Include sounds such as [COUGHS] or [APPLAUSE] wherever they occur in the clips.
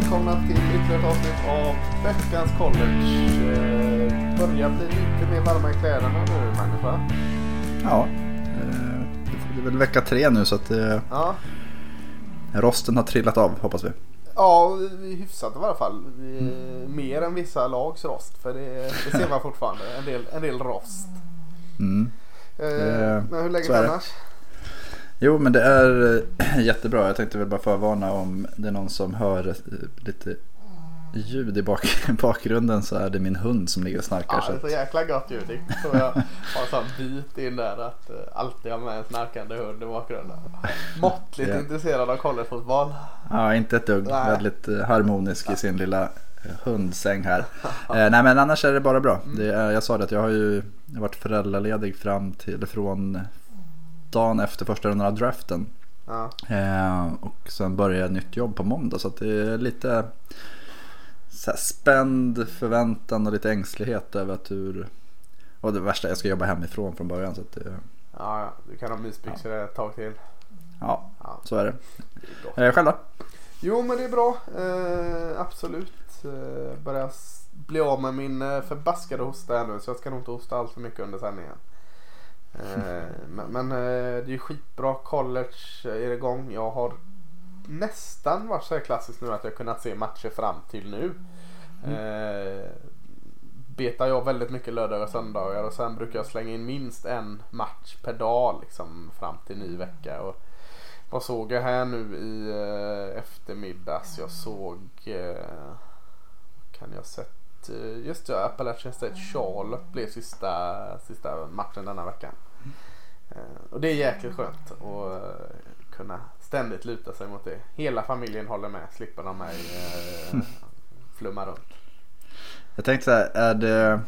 Välkomna till ytterligare ett avsnitt av veckans college. Eh, börjar bli lite mer varma i kläderna nu Magnus va? Ja, eh, det är väl vecka tre nu så att eh, Ja, rosten har trillat av hoppas vi. ja hyfsat i alla fall. Eh, Mer än vissa lags rost för det, det ser man fortfarande. En del, en del rost. Mm. Men hur läget så är det. annars? Jo men det är eh, [CLEARS THROAT] jättebra. Jag tänkte väl bara förvarna om det är någon som hör eh, lite ljud i bak [LAUGHS] bakgrunden så är det min hund som ligger och snarkar. Ja, så det är så jäkla gott ljud. Det tror jag har en sån bit in där att eh, alltid ha med en snarkande hund i bakgrunden. Måttligt Ja. intresserad av collegefotboll. ja, inte ett dugg. Nej. Väldigt harmonisk i sin lilla hundsäng här. [LAUGHS] Eh, nej men annars är det bara bra. Mm. Det är, jag sa det att jag har ju varit föräldraledig fram till, från dagen efter första rundan av draften. Ja. Eh, och sen börjar ett nytt jobb på måndag så att det är lite så här, spänd förväntan och lite ängslighet över att hur... Och det värsta, jag ska jobba hemifrån från början så att det, Ja, ja, du kan ha mysbyxor ett tag till. ja, Ja, så är det. det är. Eh, själv då? Jo men det är bra. Eh, absolut. Eh, börjar bli av med min eh, förbaskade hosta här nu så jag ska nog inte hosta allt för mycket under sändningen. Eh, men men eh, det är ju skitbra. College är igång. Jag har nästan varit så här klassiskt nu att jag kunnat se matcher fram till nu. Eh, betar jag väldigt mycket lördagar och söndagar och sen brukar jag slänga in minst en match per dag liksom fram till ny vecka. Och vad såg jag här nu i eh, eftermiddags? Jag såg, eh, kan jag ha sett, eh, just det, Appalachian State Charlotte blev sista, sista matchen denna veckan. Eh, och det är jäkligt skönt att eh, kunna ständigt luta sig mot det. Hela familjen håller med, slipper de mig eh, flumma runt. Jag tänkte så här, är det...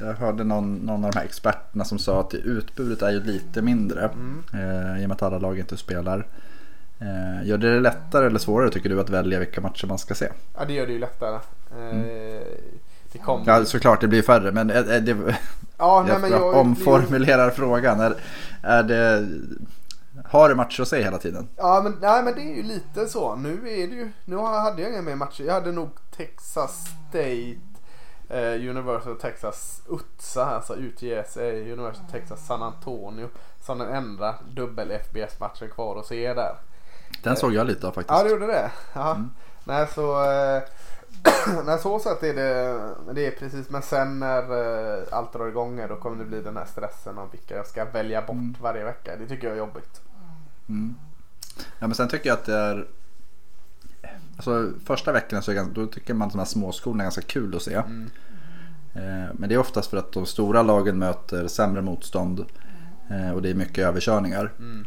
Jag hörde någon, någon av de här experterna som sa att det utbudet är ju lite mindre. Mm. Eh, I och med att alla lag inte spelar. Eh, gör det det lättare eller svårare tycker du att välja vilka matcher man ska se? Ja det gör det ju lättare. Eh, Det kommer Ja såklart det blir färre men det, Ja, nej, jag, men jag jag, omformulerar frågan. Är, är det, har du matcher att se hela tiden? Ja men, nej, men det är ju lite så. Nu är det ju, nu hade jag inga mer matcher. Jag hade nog Texas State, eh, University of Texas UTSA, alltså UTSA, University of Texas San Antonio. Som den enda dubbel FBS-matchen kvar att se där. Den såg jag lite av faktiskt. Ja, du gjorde det? Ja. Nej, så... Eh, [COUGHS] nej, så sätt är det, det är precis. Men sen när eh, allt drar igång då kommer det bli den här stressen om vilka jag ska välja bort varje vecka. Det tycker jag är jobbigt. Mm. Ja men sen tycker jag att det är Alltså första veckan så ganska- då tycker man att de här småskolorna är ganska kul att se. Mm. Eh, Men det är oftast för att de stora lagen möter sämre motstånd. eh, Och det är mycket överkörningar. Mm.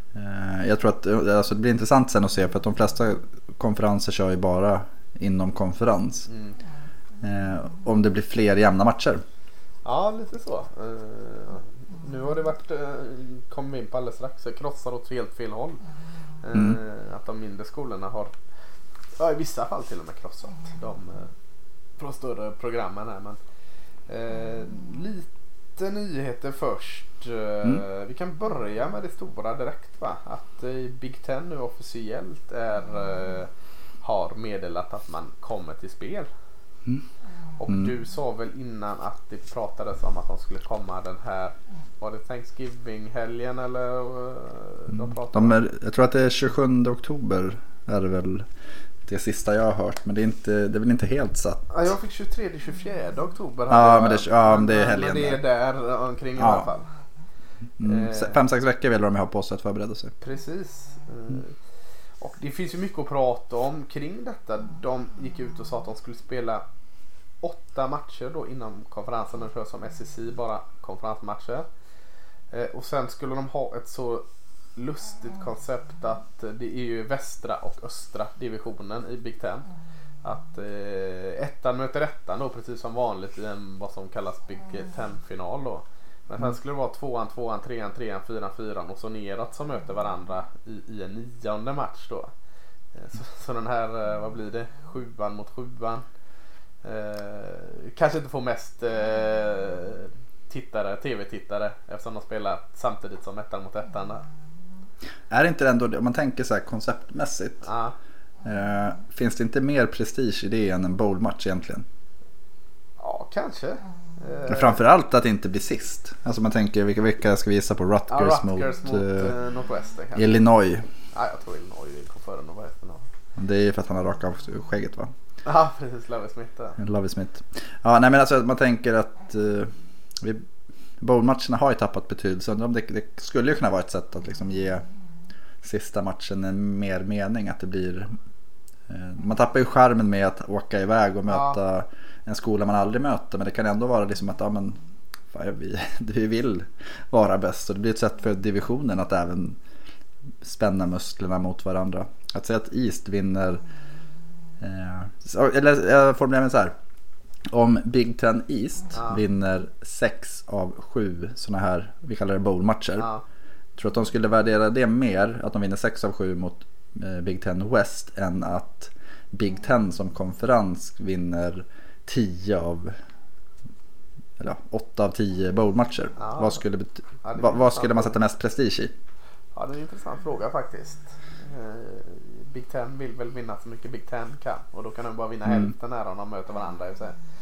Jag tror att alltså, det blir intressant sen att se för att de flesta konferenser kör ju bara inom konferens. Mm. Eh, Om det blir fler jämna matcher. Ja, lite så. Eh, nu har det varit, uh, kommer vi in på alldeles strax, krossar åt helt fel håll. Eh, Mm. Att de mindre skolorna har, ja, i vissa fall till och med krossat de uh, från större programmen här. Men, eh, lite nyheter först. Eh, Mm. Vi kan börja med det stora direkt. Va? Att eh, Big Ten nu officiellt är, eh, har meddelat att man kommer till spel. Mm. Och Mm. du sa väl innan att det pratades om att de skulle komma den här, var det Thanksgiving-helgen eller? eh, De pratade De är, jag tror att det är 27 oktober är det väl det sista jag har hört. Men det är, inte, det är väl inte helt satt. Ja, jag fick 23-24 oktober. Ja, men det- ja, men det är helgen Men det är där omkring i Ja. alla fall. Mm. Eh. Fem, sex veckor vill de ha på sig att förbereda sig. Precis. Eh, och det finns ju mycket att prata om kring detta. De gick ut och sa att de skulle spela åtta matcher då inom konferensen. Den körs som SSI, bara konferensmatcher. Eh, och sen skulle de ha ett så lustigt koncept att det är ju västra och östra divisionen i Big Ten. Att eh, ettan möter ettan då precis som vanligt i en vad som kallas Big Ten-final då. Men sen skulle det vara tvåan, tvåan, trean, trean, fyran, fyran och så neråt som möter varandra i, i en nionde match då. Eh, Så, så den här, eh, vad blir det, sjuan mot sjuan. Eh, kanske inte får mest eh, tittare, tv-tittare eftersom de spelar samtidigt som ettan mot ettan där. Är det inte ändå det, om man tänker så här konceptmässigt. Ja, Eh, finns det inte mer prestige i det än en bowlmatch egentligen? Ja, kanske. Men Eh, framförallt att inte bli sist. Alltså man tänker vilka, vilka ska vi gissa på? ja, Rutgers, Rutgers mot, mot, eh, eh, Northwestern kanske. Illinois. Ja, jag tror Illinois går före Northwestern. ja. Det är ju för att han har rakat av skägget va? Ja, precis. Love Smith där. Lovie Smith. Ja, nej men alltså man tänker att uh, vi, bowlmatcherna har ju tappat betydelse. Det, det skulle ju kunna vara ett sätt att liksom ge sista matchen en mer mening. Att det blir... eh, man tappar ju charmen med att åka iväg och möta en skola man aldrig möter. Men det kan ändå vara liksom att ja, men, fan, vi, vi [LAUGHS] vill vara bäst. Och det blir ett sätt för divisionen att även spänna musklerna mot varandra. Att säga att East vinner Eh, eller jag formulerar mig så här. Om Big Ten East Ja. vinner sex av sju sådana här, vi kallar det bowlmatcher. Ja. Tror att de skulle värdera det mer, att de vinner sex av sju mot Big Ten West, än att Big Ten som konferens vinner tio av, eller ja, åtta av tio bowlmatcher. Ja. Vad, skulle, Ja, vad, vad skulle man sätta mest prestige i? ja, det är en intressant fråga faktiskt. Eh, Big Ten vill väl vinna så mycket Big Ten kan. Och då kan de bara vinna Mm. hälften när de möter varandra.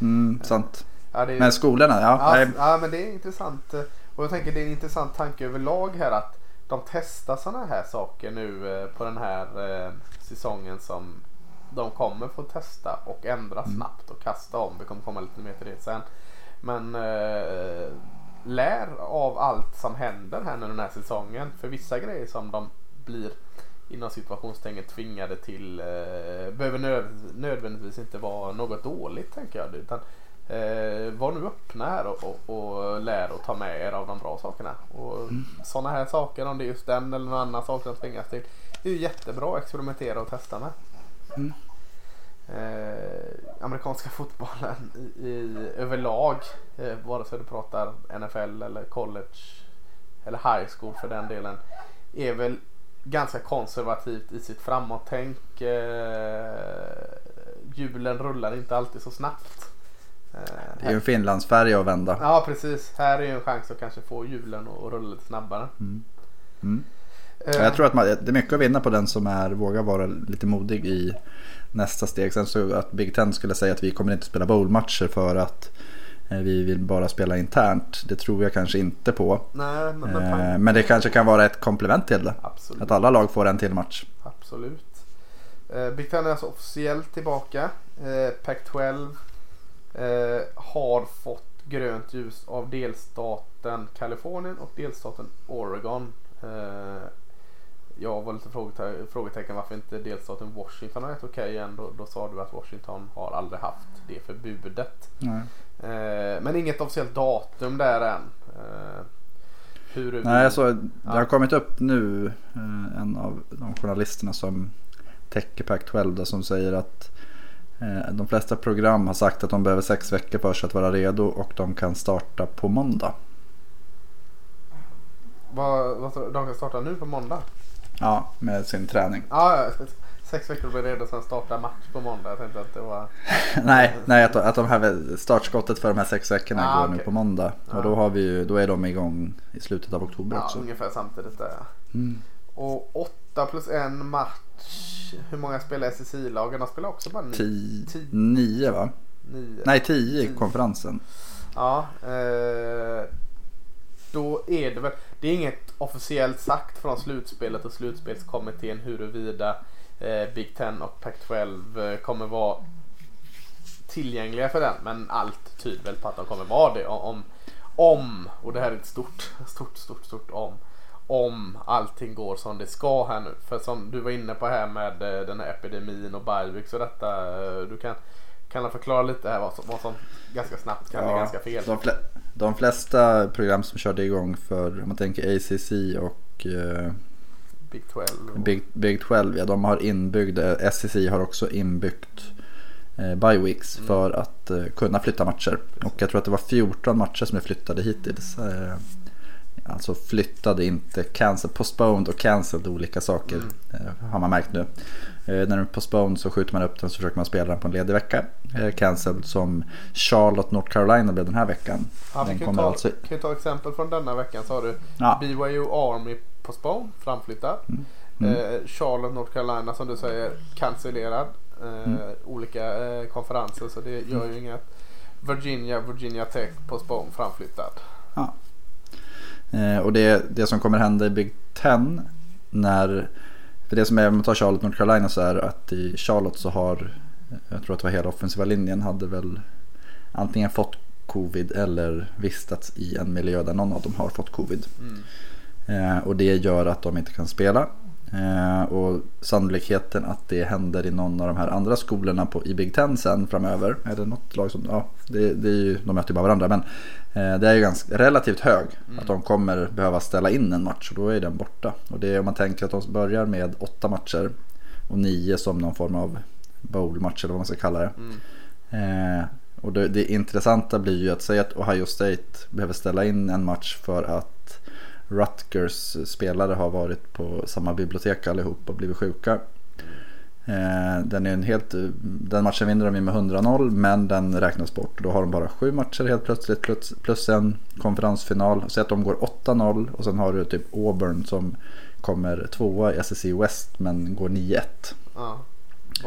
Mm, sant. Ja, det är, Men skolorna, ja. ja, ja, men det är intressant. eh, Och jag tänker det är en intressant tanke överlag här att de testar sådana här saker nu eh, på den här eh, säsongen som de kommer få testa och ändra Mm. snabbt och kasta om. Vi kommer komma lite mer till det sen. Men eh, lär av allt som händer här nu den här säsongen. För vissa grejer som de blir inom situationstecken tvingade till eh, behöver nöd, nödvändigtvis inte vara något dåligt tänker jag. Utan, eh, var nu öppna här och, och, och lär och ta med er av de bra sakerna. Och Sådana här saker, om det är just den eller någon annan sak de tvingas till. Det är ju jättebra att experimentera och testa med. Mm. Eh, amerikanska fotbollen i, i, överlag, eh, vare sig du pratar NFL eller college eller high school för den delen, är väl ganska konservativt i sitt framåttänk. Eh, hjulen rullar inte alltid så snabbt. Eh, det är ju en Finlandsfärja att vända. Ja precis, här är ju en chans att kanske få hjulen att rulla lite snabbare. Mm. Eh, Ja, Jag tror att man, det är mycket att vinna på den som är, vågar vara lite modig i nästa steg. Sen så att Big Ten skulle säga att vi kommer inte spela bowlmatcher för att eh, vi vill bara spela internt. Det tror jag kanske inte på. Nej, men, men, Eh, Men det kanske kan vara ett komplement till det. absolut. Att alla lag får en till match. Absolut. Eh, Big Ten är alltså officiellt tillbaka. Eh, Pac-12 eh, har fått grönt ljus av delstaten Kalifornien och delstaten Oregon. Eh, jag var lite frågete- frågetecken varför inte delstaten Washington har rätt okej igen. Då, då sa du att Washington har aldrig haft det förbudet. Eh, men inget officiellt datum där än. Eh, hur Nej, alltså, det har Ja. kommit upp nu eh, en av de journalisterna som täcker Pac-12 då, som säger att de flesta program har sagt att de behöver sex veckor för sig att vara redo och de kan starta på måndag. Vad, vad, de kan starta nu på måndag? Ja, med sin träning. Ja, sex veckor blir redo sen starta match på måndag. Jag tänkte att det var... [LAUGHS] nej, nej att, att de här startskottet för de här sex veckorna Ah, går nu okej. på måndag. Och då, har vi ju, då är de igång i slutet av oktober Ja, också. ungefär samtidigt där. ja. Mm. Och 8 plus en match. Hur många spelar SSI-lagen? De spelar också bara ni- Tio, Tio. nio va? nio. Nej, tio i Tio. konferensen. Ja, eh, då är det väl. Det är inget officiellt sagt från slutspelet och slutspelskommittén huruvida eh, Big Ten och Pac-12 eh, kommer vara tillgängliga för den. Men allt tyder väl på att de kommer vara det. Om, om och det här är ett stort, stort, stort, stort om. Om allting går som det ska här nu. För som du var inne på här med eh, den här epidemin och Bergvik och detta. eh, Du kan, kan förklara lite här vad som, vad som ganska snabbt kan bli ganska fel. De, flä- de flesta program som körde igång för, om man tänker ACC och eh, Big 12. och- Big, Big 12, ja de har inbyggd, eh, SEC har också inbyggt eh, bye weeks Mm. för att eh, kunna flytta matcher. Och jag tror att det var 14 matcher som är flyttade hittills. Eh, alltså flyttade, inte cancelled, postponed och cancelled olika saker Mm. har man märkt nu. Eh, när den är postponed så skjuter man upp den så försöker man spela den på en ledig vecka. Eh, cancelled som Charlotte, North Carolina blev den här veckan. Ja, den kan, ta, alltså- kan ta exempel från denna veckan så har du Ja. BYU Army postpone, framflyttad. Mm. Mm. Eh, Charlotte, North Carolina som du säger cancellerad. Mm. Olika konferenser så det gör ju mm. inget. Virginia, Virginia Tech spång framflyttad. Ja. Eh, och det, det som kommer hända i Big Ten när för det som är, om man tar Charlotte, North Carolina så är att i Charlotte så har, jag tror att det var hela offensiva linjen, hade väl antingen fått covid eller vistats i en miljö där någon av dem har fått covid. Mm. Eh, och det gör att de inte kan spela. Eh, och sannolikheten att det händer i någon av de här andra skolorna på, i Big Ten sen framöver. Är det något lag som, ja det, det är ju, de möter ju bara varandra. Men det är ju ganska, relativt hög mm. att de kommer behöva ställa in en match och då är den borta. Och det är om man tänker att de börjar med åtta matcher och nio som någon form av bowlmatch eller vad man ska kalla det. Mm. Eh, och det, det intressanta blir ju att säga att Ohio State behöver ställa in en match för att Rutgers spelare har varit på samma bibliotek allihop och blivit sjuka. Eh, den, är en helt, den matchen vinner de med 100-0 men den räknas bort. Då har de bara sju matcher helt plötsligt plus, plus en konferensfinal. Så att de går 8-0 och sen har du typ Auburn som kommer tvåa i SSC West men går 9-1. Ja.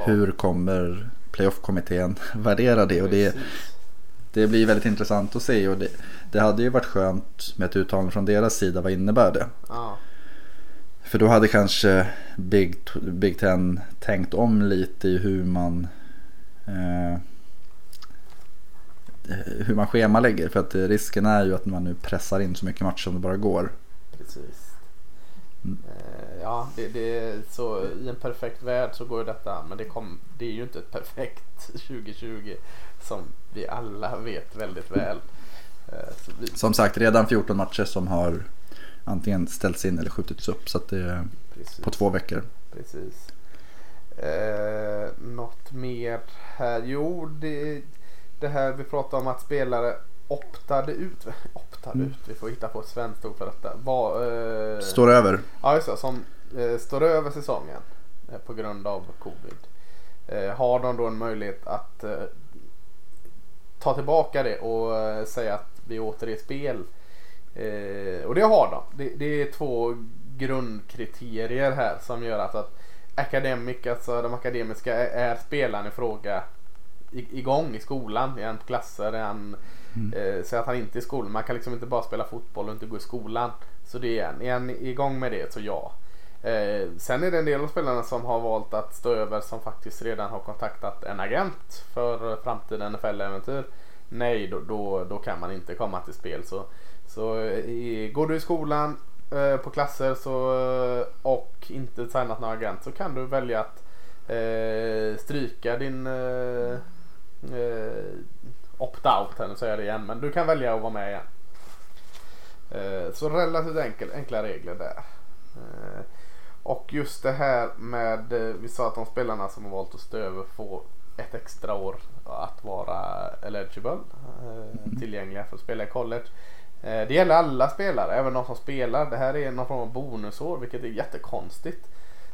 Hur kommer playoff-kommittén [LAUGHS] värdera det? Och det, det blir väldigt intressant att se. Och det, det hade ju varit skönt med ett uttalande från deras sida. Vad innebär det? Ja. För då hade kanske Big, Big Ten tänkt om lite i hur man eh, hur man schemalägger. För att risken är ju att man nu pressar in så mycket matcher som det bara går. Precis. Mm. Eh, ja, det, det, så i en perfekt värld så går ju detta. Men det, kom, det är ju inte ett perfekt [LAUGHS] 2020 som vi alla vet väldigt väl. Eh, vi... Som sagt, redan 14 matcher som har antingen ställts in eller skjutits upp. Så att det är Precis. på två veckor. Precis. Eh, något mer här? Jo, det, det här vi pratade om att spelare optade ut. [LAUGHS] Optade mm. ut, vi får hitta på ett svenskt ord för detta. Var, eh, står över. Ja, just det. Som eh, står över säsongen eh, på grund av covid. Eh, har de då en möjlighet att eh, ta tillbaka det och eh, säga att vi åter i spel. Eh, och det har de. Det, det, är två grundkriterier här som gör att, att akademik, alltså de akademiska är, är spelaren i fråga igång i skolan. Är han på klasser? Är han, mm. eh, säg att han inte är i skolan. Man kan liksom inte bara spela fotboll och inte gå i skolan. Så det är han. Är han igång med det så ja. Eh, sen är det en del av spelarna som har valt att stå över som faktiskt redan har kontaktat en agent för framtida NFL-äventyr nej då, då, då, kan man inte komma till spel. Så, så eh, i, går du i skolan eh, på klasser så, eh, och inte signat någon agent så kan du välja att eh, stryka din eh, eh opt-out, nu säger jag det igen, men du kan välja att vara med igen. Eh, så relativt enkel, enkla regler där. Eh, och just det här med, vi sa att de spelarna som har valt att stå över får ett extra år att vara eligible, eh, tillgängliga för att spela i college. Eh, det gäller alla spelare, även de som spelar. Det här är någon form av bonusår, vilket är jättekonstigt.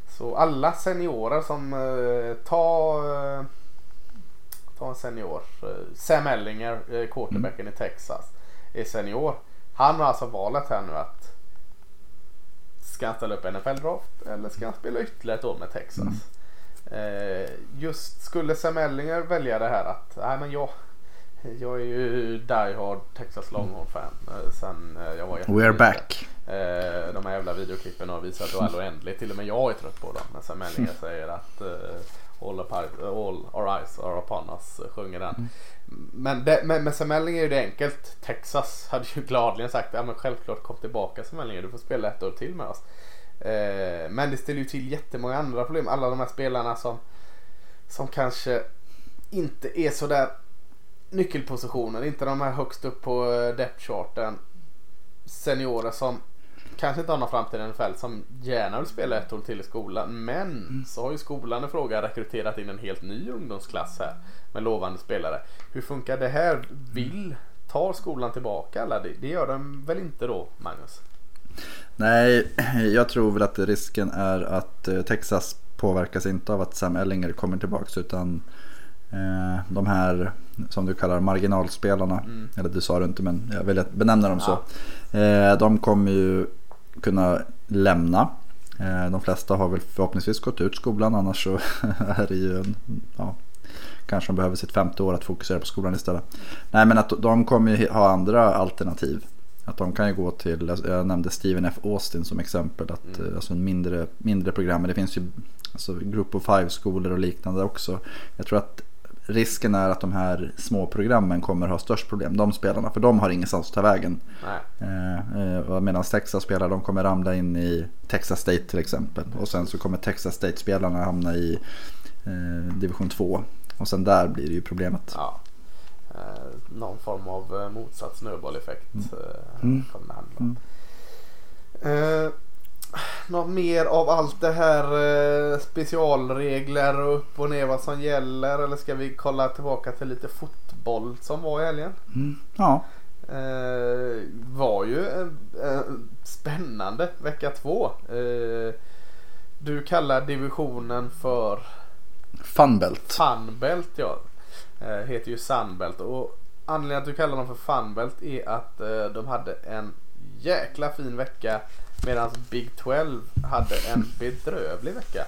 Så alla seniorer som eh, tar Ta en senior. Sam Ellinger, quarterbacken mm. i Texas, är senior. Han har alltså valet här nu att Ska han ställa upp NFL-draft eller ska han spela ytterligare ett år med Texas? Mm. Eh, just skulle Sam Ellinger välja det här att nej men jag jag är ju die hard Texas Longhorn fan eh, sen eh, jag var We're back. De här jävla videoklippen har visat all [LAUGHS] oändligt. Till och med jag är trött på dem. Men Sam Ellinger säger att all, apart, all our eyes are upon us sjunger den. Mm. Men, det, men med Sam Ellinger är det enkelt. Texas hade ju gladeligen sagt ja men självklart kom tillbaka Sam Ellinger. Du får spela ett år till med oss. Eh, men det ställer ju till jättemånga andra problem. Alla de här spelarna som, som kanske inte är så där nyckelpositioner. Inte de här högst upp på eh, depth-charten. Seniorer som kanske inte har någon framtid i NFL som gärna vill spela ett år till i skolan. Men mm. så har ju skolan i fråga rekryterat in en helt ny ungdomsklass här med lovande spelare. Hur funkar det här? Vill, tar skolan tillbaka alla? Det, det gör de väl inte då, Magnus? Nej, [CLEARS THROAT] jag tror väl att risken är att eh, Texas påverkas inte av att Sam Ellinger kommer tillbaka utan de här som du kallar marginalspelarna, mm. eller du sa det inte men jag vill benämna dem så. Eh, de kommer ju kunna lämna Eh, de flesta har väl förhoppningsvis gått ut skolan annars så [LAUGHS] är det ju en, ja, kanske de behöver sitt femte år att fokusera på skolan istället. Nej men att de kommer ju ha andra alternativ. Att de kan ju gå till, jag nämnde Stephen F. Austin som exempel, att, mm. alltså en mindre, mindre program. Men det finns ju alltså Group of Five-skolor och liknande också. Jag tror att risken är att de här små programmen kommer ha störst problem. De spelarna, för de har ingenstans att ta vägen. Eh, eh, Medan Texas spelare, de kommer ramla in i Texas State till exempel. Och sen så kommer Texas State-spelarna hamna i eh, division 2. Och sen där blir det ju problemet. Ja. Eh, någon form av eh, motsatt snöbolleffekt mm. Eh, mm. kommer det handla om. Mm. Eh, något mer av allt det här eh, specialregler och upp och ner vad som gäller eller ska vi kolla tillbaka till lite fotboll som var i helgen? Mm. Ja. Eh, var ju en spännande vecka två. Eh, du kallar divisionen för Funbelt. Funbelt ja. Eh, heter ju Sunbelt och anledningen att du kallar dem för Funbelt är att eh, de hade en jäkla fin vecka Medan Big 12 hade en bedrövlig vecka.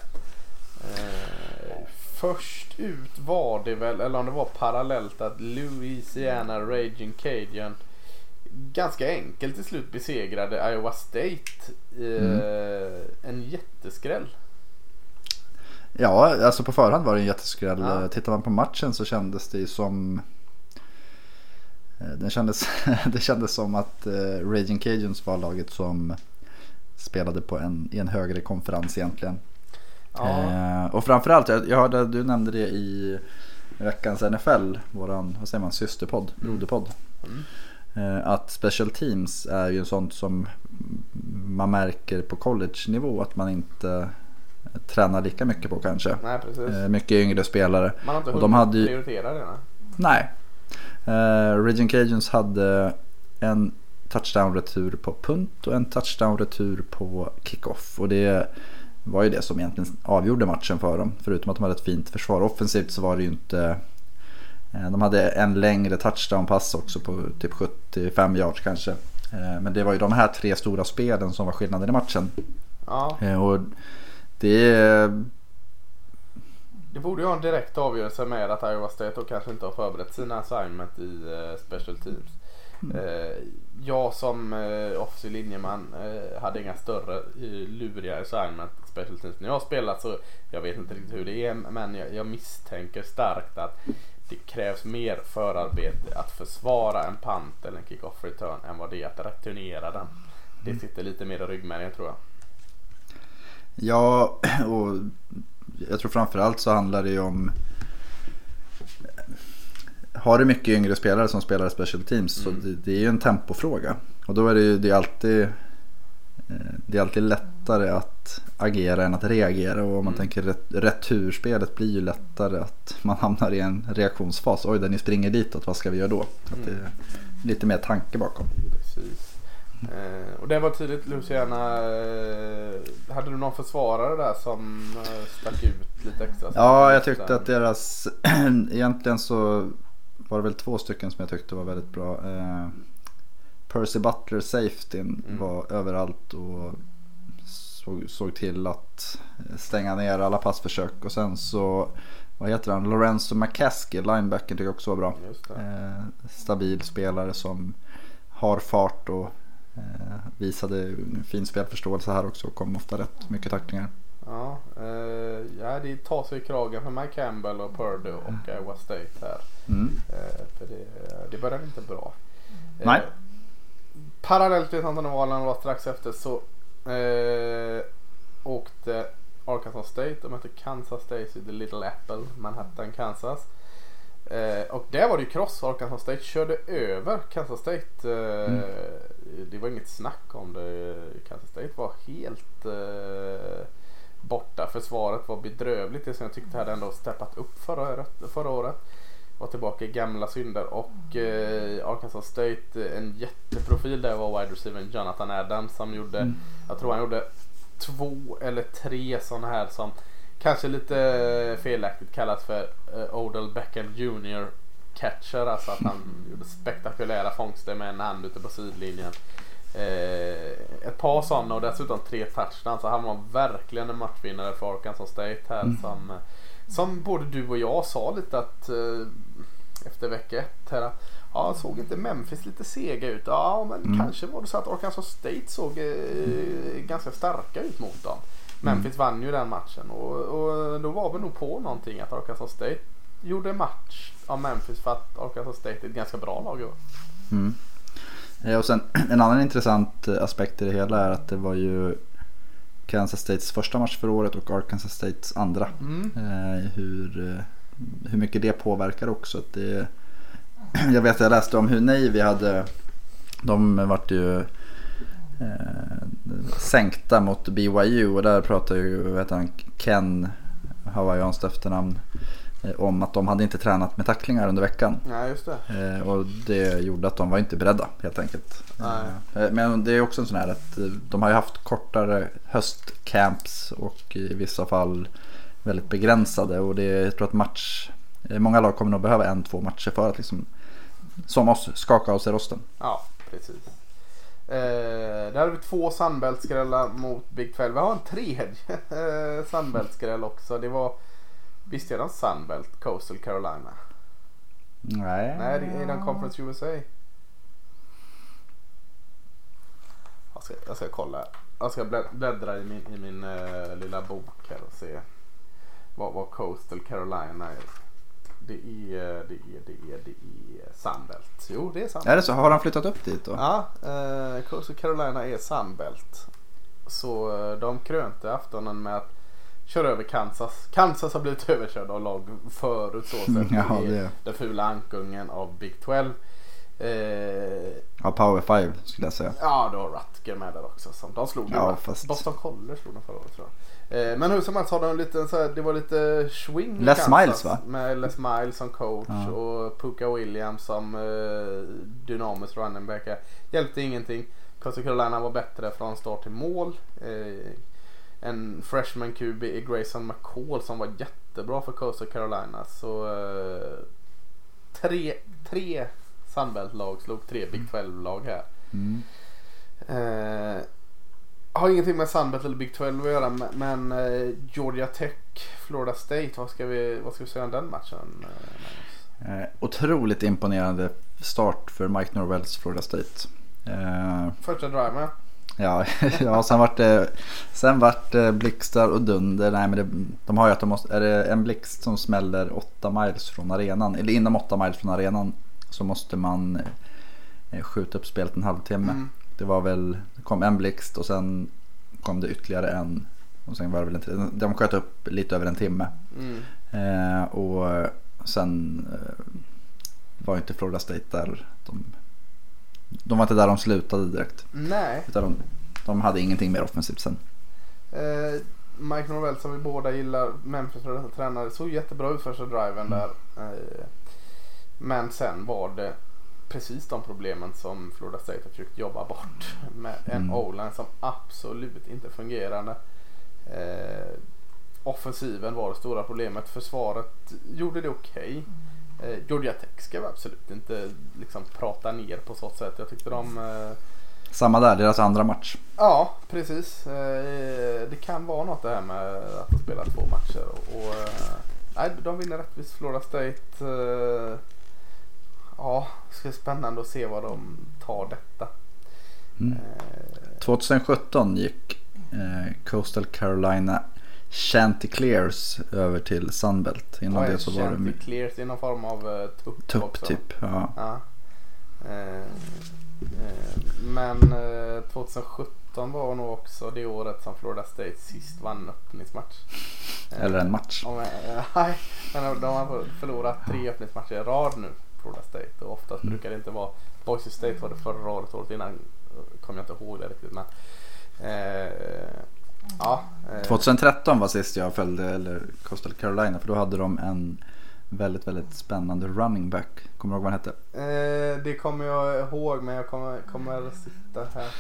Eh, först ut var det väl, eller om det var parallellt att Louisiana Raging Cajun ganska enkelt till slut besegrade Iowa State. Eh, mm. En jätteskräll. Ja, alltså på förhand var det en jätteskräll. Ja. Tittar man på matchen så kändes det som eh, den kändes, [LAUGHS] det kändes som att uh, Raging Cajuns var laget som spelade på en, i en högre konferens egentligen. Ja. Eh, och framförallt, jag, jag hörde du nämnde det i veckans NFL, våran, vad säger man, systerpodd, mm. broderpodd. Mm. Eh, att special teams är ju sånt som man märker på college-nivå att man inte tränar lika mycket på kanske. Nej, precis. Eh, mycket yngre spelare. Man har inte och de hade ju... prioritera det. Nej. Eh, Region Cajuns hade en touchdown-retur på punt och en touchdown-retur på kickoff. Och det var ju det som egentligen avgjorde matchen för dem. Förutom att de hade ett fint försvar. Offensivt så var det ju inte... Eh, de hade en längre touchdown-pass också på typ 75 yards kanske. Eh, men det var ju de här tre stora spelen som var skillnaden i matchen. Ja. Eh, och det... Det borde ju ha en direkt avgörelse med att Iowa State då kanske inte har förberett sina assignment i special teams. Mm. jag som eh, offensiv linjeman eh, hade inga större luriga assignment special teams när jag spelat så jag vet inte riktigt hur det är men jag, jag misstänker starkt att det krävs mer förarbete att försvara en pant eller en kick-off return än vad det är att returnera den. Det mm. sitter lite mer i ryggmärgen tror jag. Ja, [CLEARS THROAT] och jag tror framförallt så handlar det ju om har du mycket yngre spelare som spelar special teams mm. så det, det, är ju en tempofråga. Och då är det ju det är alltid, eh, det är alltid lättare att agera än att reagera. Och om man mm. tänker ret, returspelet blir ju lättare att man hamnar i en reaktionsfas. Oj, där ni springer ditåt, vad ska vi göra då? Att det är lite mer tanke bakom. Precis. Eh, och det var tydligt Luciana. Eh, hade du någon försvarare där som eh, stack ut lite extra? Ja, jag tyckte att deras, [CLEARS THROAT] egentligen så var det väl två stycken som jag tyckte var väldigt bra. Eh, Percy Butler safety mm. var överallt och såg, såg, till att stänga ner alla passförsök. Och sen så, vad heter han, Lorenzo McCaskey, linebacken tycker jag också var bra. Eh, stabil spelare som har fart och eh, visade fin spelförståelse här också och kom ofta rätt mycket tacklingar. Ja, eh, ja, det tar sig i kragen för Mike Campbell och Purdue och Iowa State här. Mm. Eh, för det, det började inte bra. Eh, Nej. Parallellt till Santanevalen var strax efter så eh, åkte Arkansas State och mötte Kansas State i The Little Apple, Manhattan, Kansas. Eh, och där var det ju cross. Arkansas State körde över Kansas State. Eh, mm. Det var inget snack om det. Kansas State var helt eh, borta. Försvaret var bedrövligt. Det som jag tyckte hade ändå steppat upp förra, förra året. Var tillbaka i gamla synder och eh, Arkansas State en jätteprofil där var wide receiver Jonathan Adams som gjorde, mm. jag tror han gjorde två eller tre sådana här som kanske lite felaktigt kallas för uh, Odell Beckham Jr catcher. Alltså att han [LAUGHS] gjorde spektakulära fångster med en hand ute på sidlinjen. Eh, ett par sådana och dessutom tre touchdowns så hade man verkligen en matchvinnare för Arkansas State här Mm. som, som både du och jag sa lite att eh, efter vecka ett här Ja, såg inte Memphis lite sega ut? Ja, men Mm. kanske var det så att Arkansas State såg eh, ganska starka ut mot dem. Memphis vann ju den matchen och, och då var vi nog på någonting att Arkansas State gjorde match av Memphis för att Arkansas State är ett ganska bra lag i. Mm. Eh, Och sen [CLEARS THROAT] en annan intressant eh, aspekt i det hela är att det var ju Kansas States första match för året och Arkansas States andra. Mm. Eh, hur, hur mycket det påverkar också. Att det, [CLEARS THROAT] jag vet jag läste om hur Navy hade, de vart ju eh, sänkta mot BYU och där pratar ju heter han, Ken, hawaiianskt efternamn, om att de hade inte tränat med tacklingar under veckan. Ja, just det. Eh, och det gjorde att de var inte beredda helt enkelt. Nej. Eh, men det är också en sån här att eh, de har ju haft kortare höstcamps och i vissa fall väldigt begränsade. Och det, jag tror att match, eh, många lag kommer nog behöva en, två matcher för att liksom, som oss, skaka av sig rosten. Ja, precis. Eh, där har vi två Sunbelt-skrällar mot Big 12. Vi har en tredje [LAUGHS] eh, Sunbelt-skräll också. Det var, visst är den Sunbelt, Coastal Carolina? Nej. Nej, det är den Conference USA. Jag ska, jag ska kolla. Jag ska blä- bläddra i min, i min eh, lilla bok här och se vad, vad Coastal Carolina är. Det är, det är, det är, det är Sunbelt. Jo, det är Sunbelt. Är det så? Har han flyttat upp dit då? Ja, eh, Coastal Carolina är Sunbelt. Så eh, de krönte aftonen med att köra över Kansas. Kansas har blivit [LAUGHS] överkörd av lag förut så sett. [LAUGHS] Ja, det är den fula ankungen av Big 12. Eh, Ja, Power 5 skulle jag säga. ja, du har Rutger med där också. Som de slog Ja, fast- Boston College slog de förra året tror jag. Eh, men hur som helst har de en liten så här, det var lite swing Les Kansas Miles, va? Med Les Miles som coach Ja. och Puka Williams som eh, dynamisk running back. Hjälpte ingenting. Coastal Carolina var bättre från start till mål. Eh, en freshman QB i Grayson McCall som var jättebra för Coastal Carolina. Så eh, tre, tre Sunbelt-lag slog tre Big 12-lag här. Mm. Eh, har ingenting med Sunbelt eller Big 12 att göra men- eh, Georgia Tech, Florida State, vad ska vi, vad ska vi säga om den matchen? Eh? Eh, otroligt imponerande start för Mike Norvells Florida State. Eh, Första driven. Ja, [LAUGHS] ja sen vart det, sen vart det blixtar och dunder. Nej, men det, de har ju att de måste, är det en blixt som smäller 8 miles från arenan, eller inom 8 miles från arenan så måste man eh, skjuta upp spelet en halvtimme. Mm. Det var väl, det kom en blixt och sen kom det ytterligare en. Och sen var det väl en, de sköt upp lite över en timme. Mm. Eh, och sen eh, var inte Florida State där. De, de var inte där de slutade direkt. Nej, Utan de, de hade ingenting mer offensivt sen. eh, Mike Norvell som vi båda gillar, Memphis för dessa tränare, såg jättebra ut första driven där. Eh, men sen var det precis de problemen som Florida State har försökt jobba bort. Med en Mm. o-line som absolut inte fungerade. Eh, offensiven var det stora problemet. Försvaret gjorde det okej. Eh, Georgia Tech ska vi absolut inte liksom prata ner på så sätt. Jag tyckte de eh, Samma där, deras andra match. Ja, precis. Eh, Det kan vara något det här med att de spelar två matcher. Och, eh, nej, de vinner rättvist Florida State. Eh, Ja, det ska bli spännande att se vad de tar detta. Mm. Eh, 2017 gick eh, Coastal Carolina Chanticleers över till Sunbelt. Innan är det så var det? Det är någon form av uh, tupp tupp också. typ. Ja. Ja. Eh, eh, Men eh, 2017 var nog också det året som Florida State sist vann öppningsmatch. Eh, Eller en match. Jag- [LAUGHS] Nej, men de har förlorat tre öppningsmatcher i rad nu, Florida State. Och oftast Mm. brukar det inte vara, Boise State var det förra året, året innan eh, kommer jag inte ihåg det riktigt. Men, eh, ja, eh, 2013 var sist jag följde eller Coastal Carolina. För då hade de en väldigt, väldigt spännande running back. Kommer du ihåg vad han hette? eh, det kommer jag ihåg men jag kommer, kommer sitta här.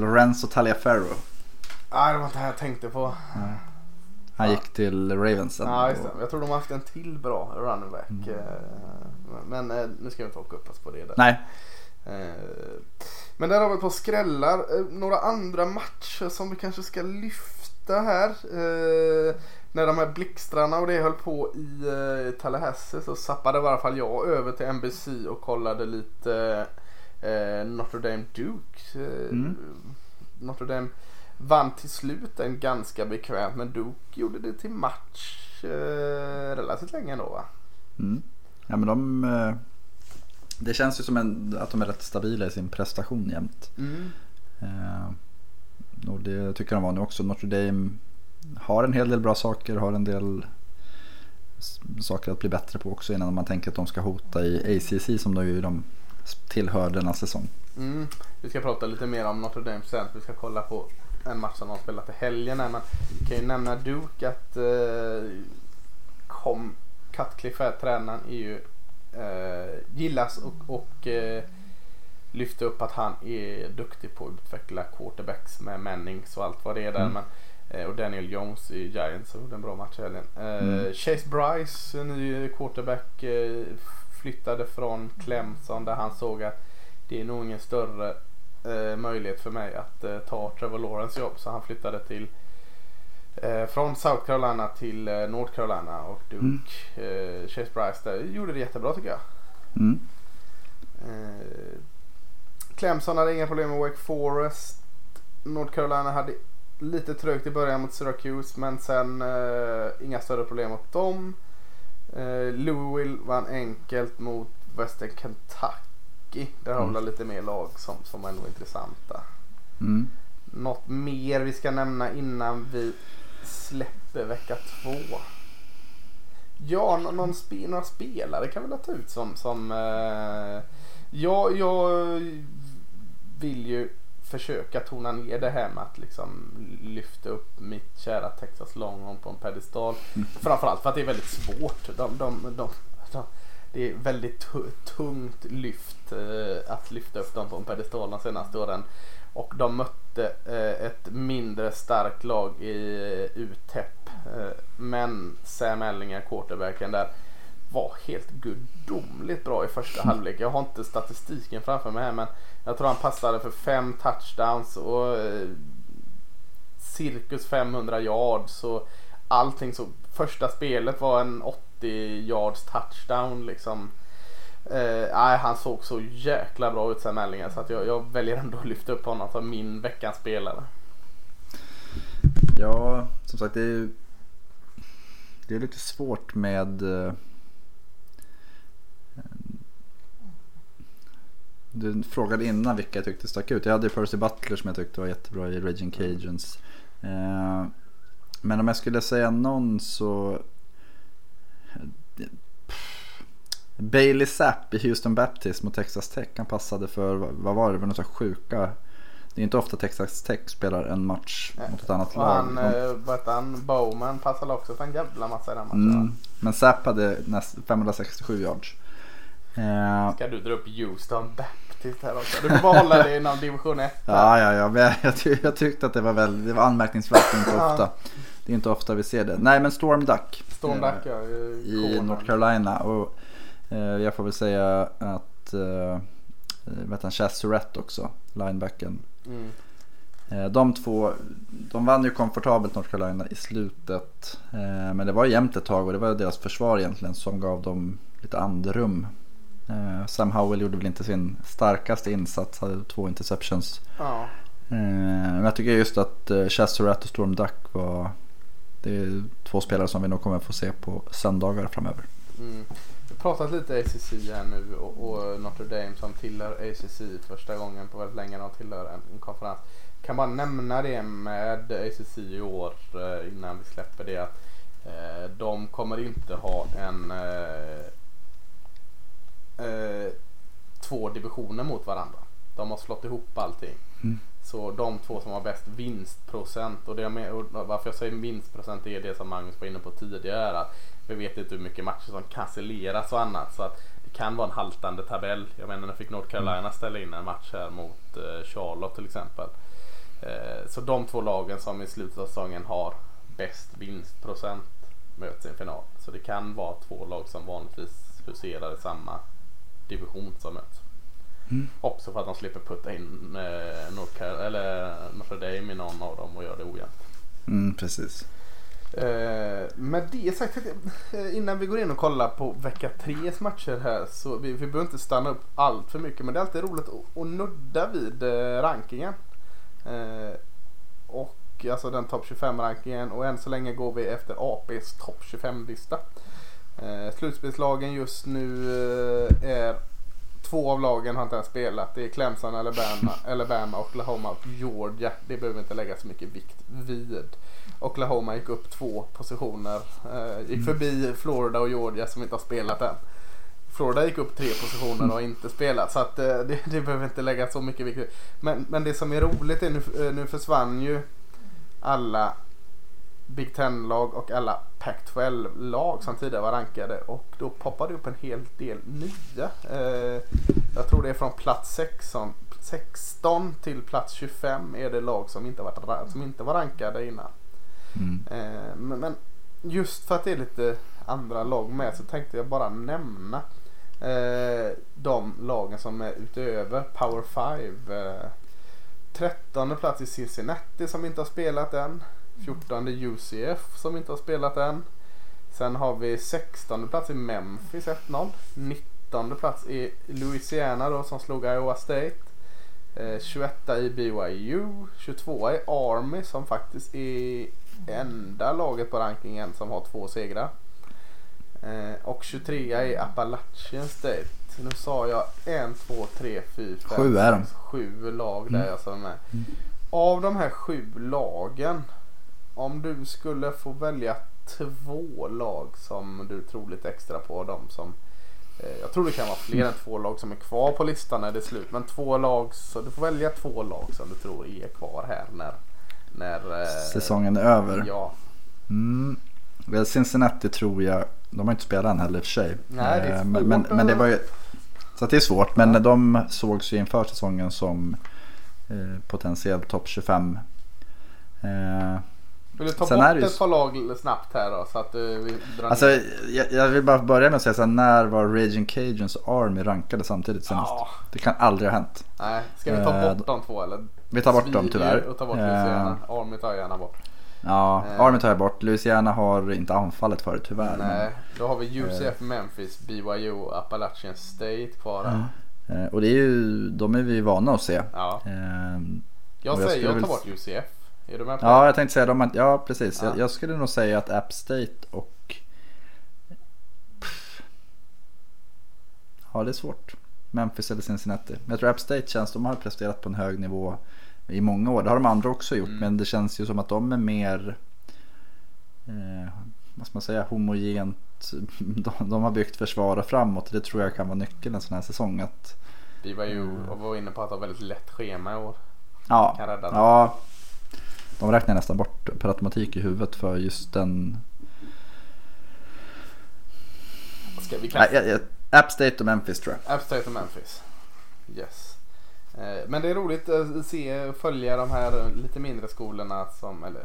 Lorenzo Taliaferro. Nej, det var inte det jag tänkte på. Han Ja. gick till Ravens sen. Ja, just det. Och- Jag tror de har haft en till bra running back. Mm. Eh, Men eh, nu ska vi inte åka upp oss på det där. Nej, Men där har vi ett par skrällar. Eh, några andra matcher som vi kanske ska lyfta här. Eh, när de här blixtrarna och det höll på i eh, Tallahassee så sappade i alla fall jag över till NBC och kollade lite eh, Notre Dame Duke. Eh, Mm. Notre Dame vann till slut en ganska bekvämt men Duke gjorde det till match eh, relativt länge ändå va? Mm. Ja, men de, eh, det känns ju som en, att de är rätt stabila i sin prestation jämt. Mm. Eh, och det tycker de var nu också. Notre Dame har en hel del bra saker, har en del saker att bli bättre på också innan man tänker att de ska hota i ACC som då ju de tillhör denna säsong. Mm. Vi ska prata lite mer om Notre Dame sen. Vi ska kolla på en match som de spelat i helgen. här, Men kan ju nämna Duke att eh, kom, Cutcliffe tränaren är ju gillas och, och eh, lyfter upp att han är duktig på att utveckla quarterbacks med Mannings och allt vad det är där. Mm. Men, eh, och Daniel Jones i Giants gjorde en bra match i helgen. Eh, Mm. Chase Bryce, ny quarterback, eh, flyttade från Clemson där han såg att det är nog ingen större eh, möjlighet för mig att eh, ta Trevor Lawrence jobb. Så han flyttade till eh, från South Carolina till eh, North Carolina och Duke, eh, Chase Bryce där gjorde det jättebra tycker jag. Mm. Eh, Clemson hade inga problem med Wake Forest. North Carolina hade lite trögt i början mot Syracuse men sen eh, inga större problem mot dem. Eh, Louisville vann enkelt mot Western Kentucky. Där har vi Mm. lite mer lag som, som är nog intressanta. Mm. Något mer vi ska nämna innan vi släpper vecka två? Ja, nå- någon spe, några spelare kan väl ta ut som... som eh, ja, jag vill ju försöka tona ner det här med att liksom lyfta upp mitt kära Texas Longhorn på en pedestal. Framförallt för att det är väldigt svårt. De, de, de, de, det är väldigt tu- tungt lyft eh, att lyfta upp dem på en pedestal de senaste åren. Och de mötte eh, ett mindre starkt lag i eh, UTEP. Eh, men Sam Ellinger, quarterbacken där, var helt gudomligt bra i första halvlek. Jag har inte statistiken framför mig här men jag tror han passade för fem touchdowns och cirkus 500 yards. Och allting så. Första spelet var en 80 yards touchdown liksom. Eh, han såg så jäkla bra ut sen Mellingen så att jag, jag väljer ändå att lyfta upp honom som min veckans spelare. Ja, som sagt det är ju det är lite svårt med eh, Du frågade innan vilka jag tyckte stack ut. Jag hade ju Percy Butler som jag tyckte var jättebra i Raging Cajuns. Eh, men om jag skulle säga någon så Bailey Zapp i Houston Baptist mot Texas Tech. Han passade för, vad var det, var här sjuka. Det är inte ofta Texas Tech spelar en match mot ett annat Och lag. han, eh, vad han, Bowman passade också för en jävla massa i den matchen. Mm. Men Zapp hade näst 567 yards. Eh, Ska du dra upp Houston Baptist här också? Du får bara hålla dig inom division 1. ja, ja, ja, men jag, ty- jag tyckte att det var, väldigt, det var anmärkningsvärt inte ofta. Det är inte ofta vi ser det. Nej, men Storm Duck. Storm eh, Duck ja. I. North Carolina. Och eh, jag får väl säga att eh, vet han, Chaz Surratt också, linebacken. Mm. Eh, De två, de vann ju komfortabelt North Carolina i slutet. Eh, Men det var jämnt ett tag och det var deras försvar egentligen som gav dem lite andrum. Eh, Sam Howell gjorde väl inte sin starkaste insats, hade två interceptions. Ja. Eh, Men jag tycker just att eh, Chaz Surratt och Storm Duck var det är två spelare som vi nog kommer få se på söndagar framöver. Mm. Vi har pratat lite ACC här nu och, och Notre Dame som tillhör ACC första gången på väldigt länge. De tillhör en, en konferens. Kan bara nämna det med ACC i år eh, innan vi släpper det. att eh, De kommer inte ha en eh, eh, två divisioner mot varandra. De har slått ihop allting. Mm. Så de två som har bäst vinstprocent och, det jag med, och varför jag säger vinstprocent är det som Magnus var inne på tidigare. Att vi vet inte hur mycket matcher som cancelleras och annat. Så att det kan vara en haltande tabell. Jag menar nu fick North Carolina ställa in en match här mot eh, Charlotte till exempel. Eh, så de två lagen som i slutet av säsongen har bäst vinstprocent möts i en final. Så det kan vara två lag som vanligtvis huserar i samma division som möts. Mm. Också för att de slipper putta in eh, North eller Notre Dame i någon av dem och göra det ojämnt. Mm, precis. Eh, med det sagt, eh, innan vi går in och kollar på vecka 3 matcher här så vi, vi behöver inte stanna upp allt för mycket men det är alltid roligt att, att nudda vid eh, rankingen. Eh, och alltså den topp 25 rankingen och än så länge går vi efter APs topp 25 lista. Eh, slutspelslagen just nu eh, är Två av lagen har inte ens spelat. Det är Clemson, Alabama, [LAUGHS] Alabama, Oklahoma och Georgia. Det behöver inte lägga så mycket vikt vid. Oklahoma gick upp två positioner. Eh, gick förbi Florida och Georgia som inte har spelat än. Florida gick upp tre positioner och har inte spelat. Så att, eh, det, det behöver inte lägga så mycket vikt. Men, men det som är roligt är nu, eh, nu försvann ju alla Big Ten-lag och alla Pac-12-lag som tidigare var rankade och då poppade det upp en hel del nya. Eh, jag tror det är från plats 16, 16 till plats 25 är det lag som inte, varit, som inte var rankade innan. Mm. Eh, men, just för att det är lite andra lag med så tänkte jag bara nämna eh, de lagen som är utöver Power 5. Eh, 13 plats i Cincinnati som inte har spelat än. 14 UCF som inte har spelat än. Sen har vi 16 plats i Memphis 1-0. 19 plats i Louisiana då som slog Iowa State. Eh, 21 i BYU. 22 i Army som faktiskt är enda laget på rankingen som har två segrar. Eh, och 23 i Appalachian State. Nu sa jag en, två, tre, fyra, fem, Sju är de. sex, sju lag där Mm. jag sa med. Mm. Av de här sju lagen. Om du skulle få välja två lag som du tror lite extra på. De som, eh, jag tror det kan vara fler än två lag som är kvar på listan när det är slut. Men två lag, så du får välja två lag som du tror är kvar här när, när eh, Säsongen är över. Ja, Mm. Cincinnati tror jag, de har inte spelat än heller i och för sig. Nej, det är Eh, svårt men, men, men det var ju, så att det är svårt. Men de sågs ju inför säsongen som eh, potentiellt topp 25. Eh, vill du ta Sen bort det ett par lag snabbt här då så att eh, vi drar alltså, jag, jag vill bara börja med att säga så här, när var Raging Cajuns och Army rankade samtidigt senast? Ja, Det kan aldrig ha hänt. nej, ska vi ta Eh, bort de två eller? Vi tar bort dem tyvärr. Och ta bort Eh, Louisiana. Army tar jag gärna bort. Ja, Eh. Army tar jag bort. Louisiana har inte anfallit förut tyvärr. men- Nej, då har vi UCF, Memphis, BYU och Appalachian State kvar här. Eh, Och det är ju, de är vi vana att se. Ja. Eh, Jag säger jag tar bort UCF. Är du med på Ja, det? jag tänkte säga de Ja, precis. Ja. Jag, jag skulle nog säga att App State och... Ja, det är svårt. Memphis eller Cincinnati. Men jag tror App State känns, de har presterat på en hög nivå i många år. Det har de andra också gjort. Mm. Men det känns ju som att de är mer, eh, vad ska man säga, homogent. [LAUGHS] De, de har byggt försvar framåt. Det tror jag kan vara nyckeln en sån här säsong. Att, BYU Mm. och var inne på att ha väldigt lätt schema i år. ja, ja, de räknar nästan bort per automatik i huvudet för just den Ska, vi kan jag, jag, App State och Memphis tror jag. App State och Memphis. Yes. Eh, Men det är roligt att se följa de här lite mindre skolorna som, eller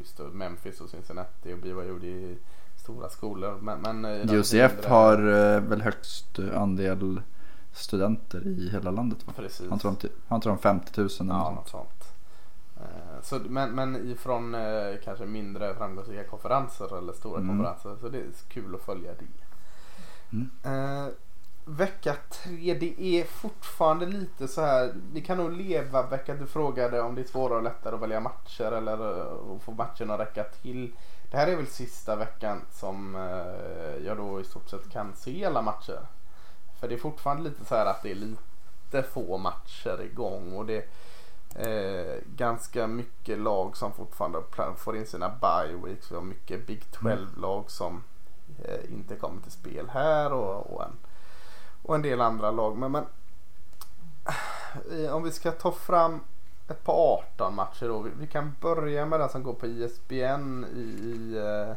just Memphis och Cincinnati och BYU är stora skolor. Men, men eh, UCF mindre- har eh, väl högst andel studenter i hela landet va? Precis. De, har inte de 50 000 eller Ja, något sånt? Eh, Så, men, men ifrån eh, kanske mindre framgångsrika konferenser eller stora Mm. konferenser. Så det är kul att följa det. Mm. Eh, vecka tre, det är fortfarande lite så här. Vi kan nog leva vecka du frågade om det är svårare och lättare att välja matcher eller eh, att få matcherna att räcka till. Det här är väl sista veckan som eh, jag då i stort sett kan se alla matcher. För det är fortfarande lite så här att det är lite få matcher igång och det är ganska mycket lag som fortfarande får in sina bye weeks. Vi har mycket Big 12-lag som eh, inte kommer till spel här och, och, en, och en del andra lag. Men, men eh, om vi ska ta fram ett par 18 matcher då. Vi, vi kan börja med den som går på ISBN i, i eh,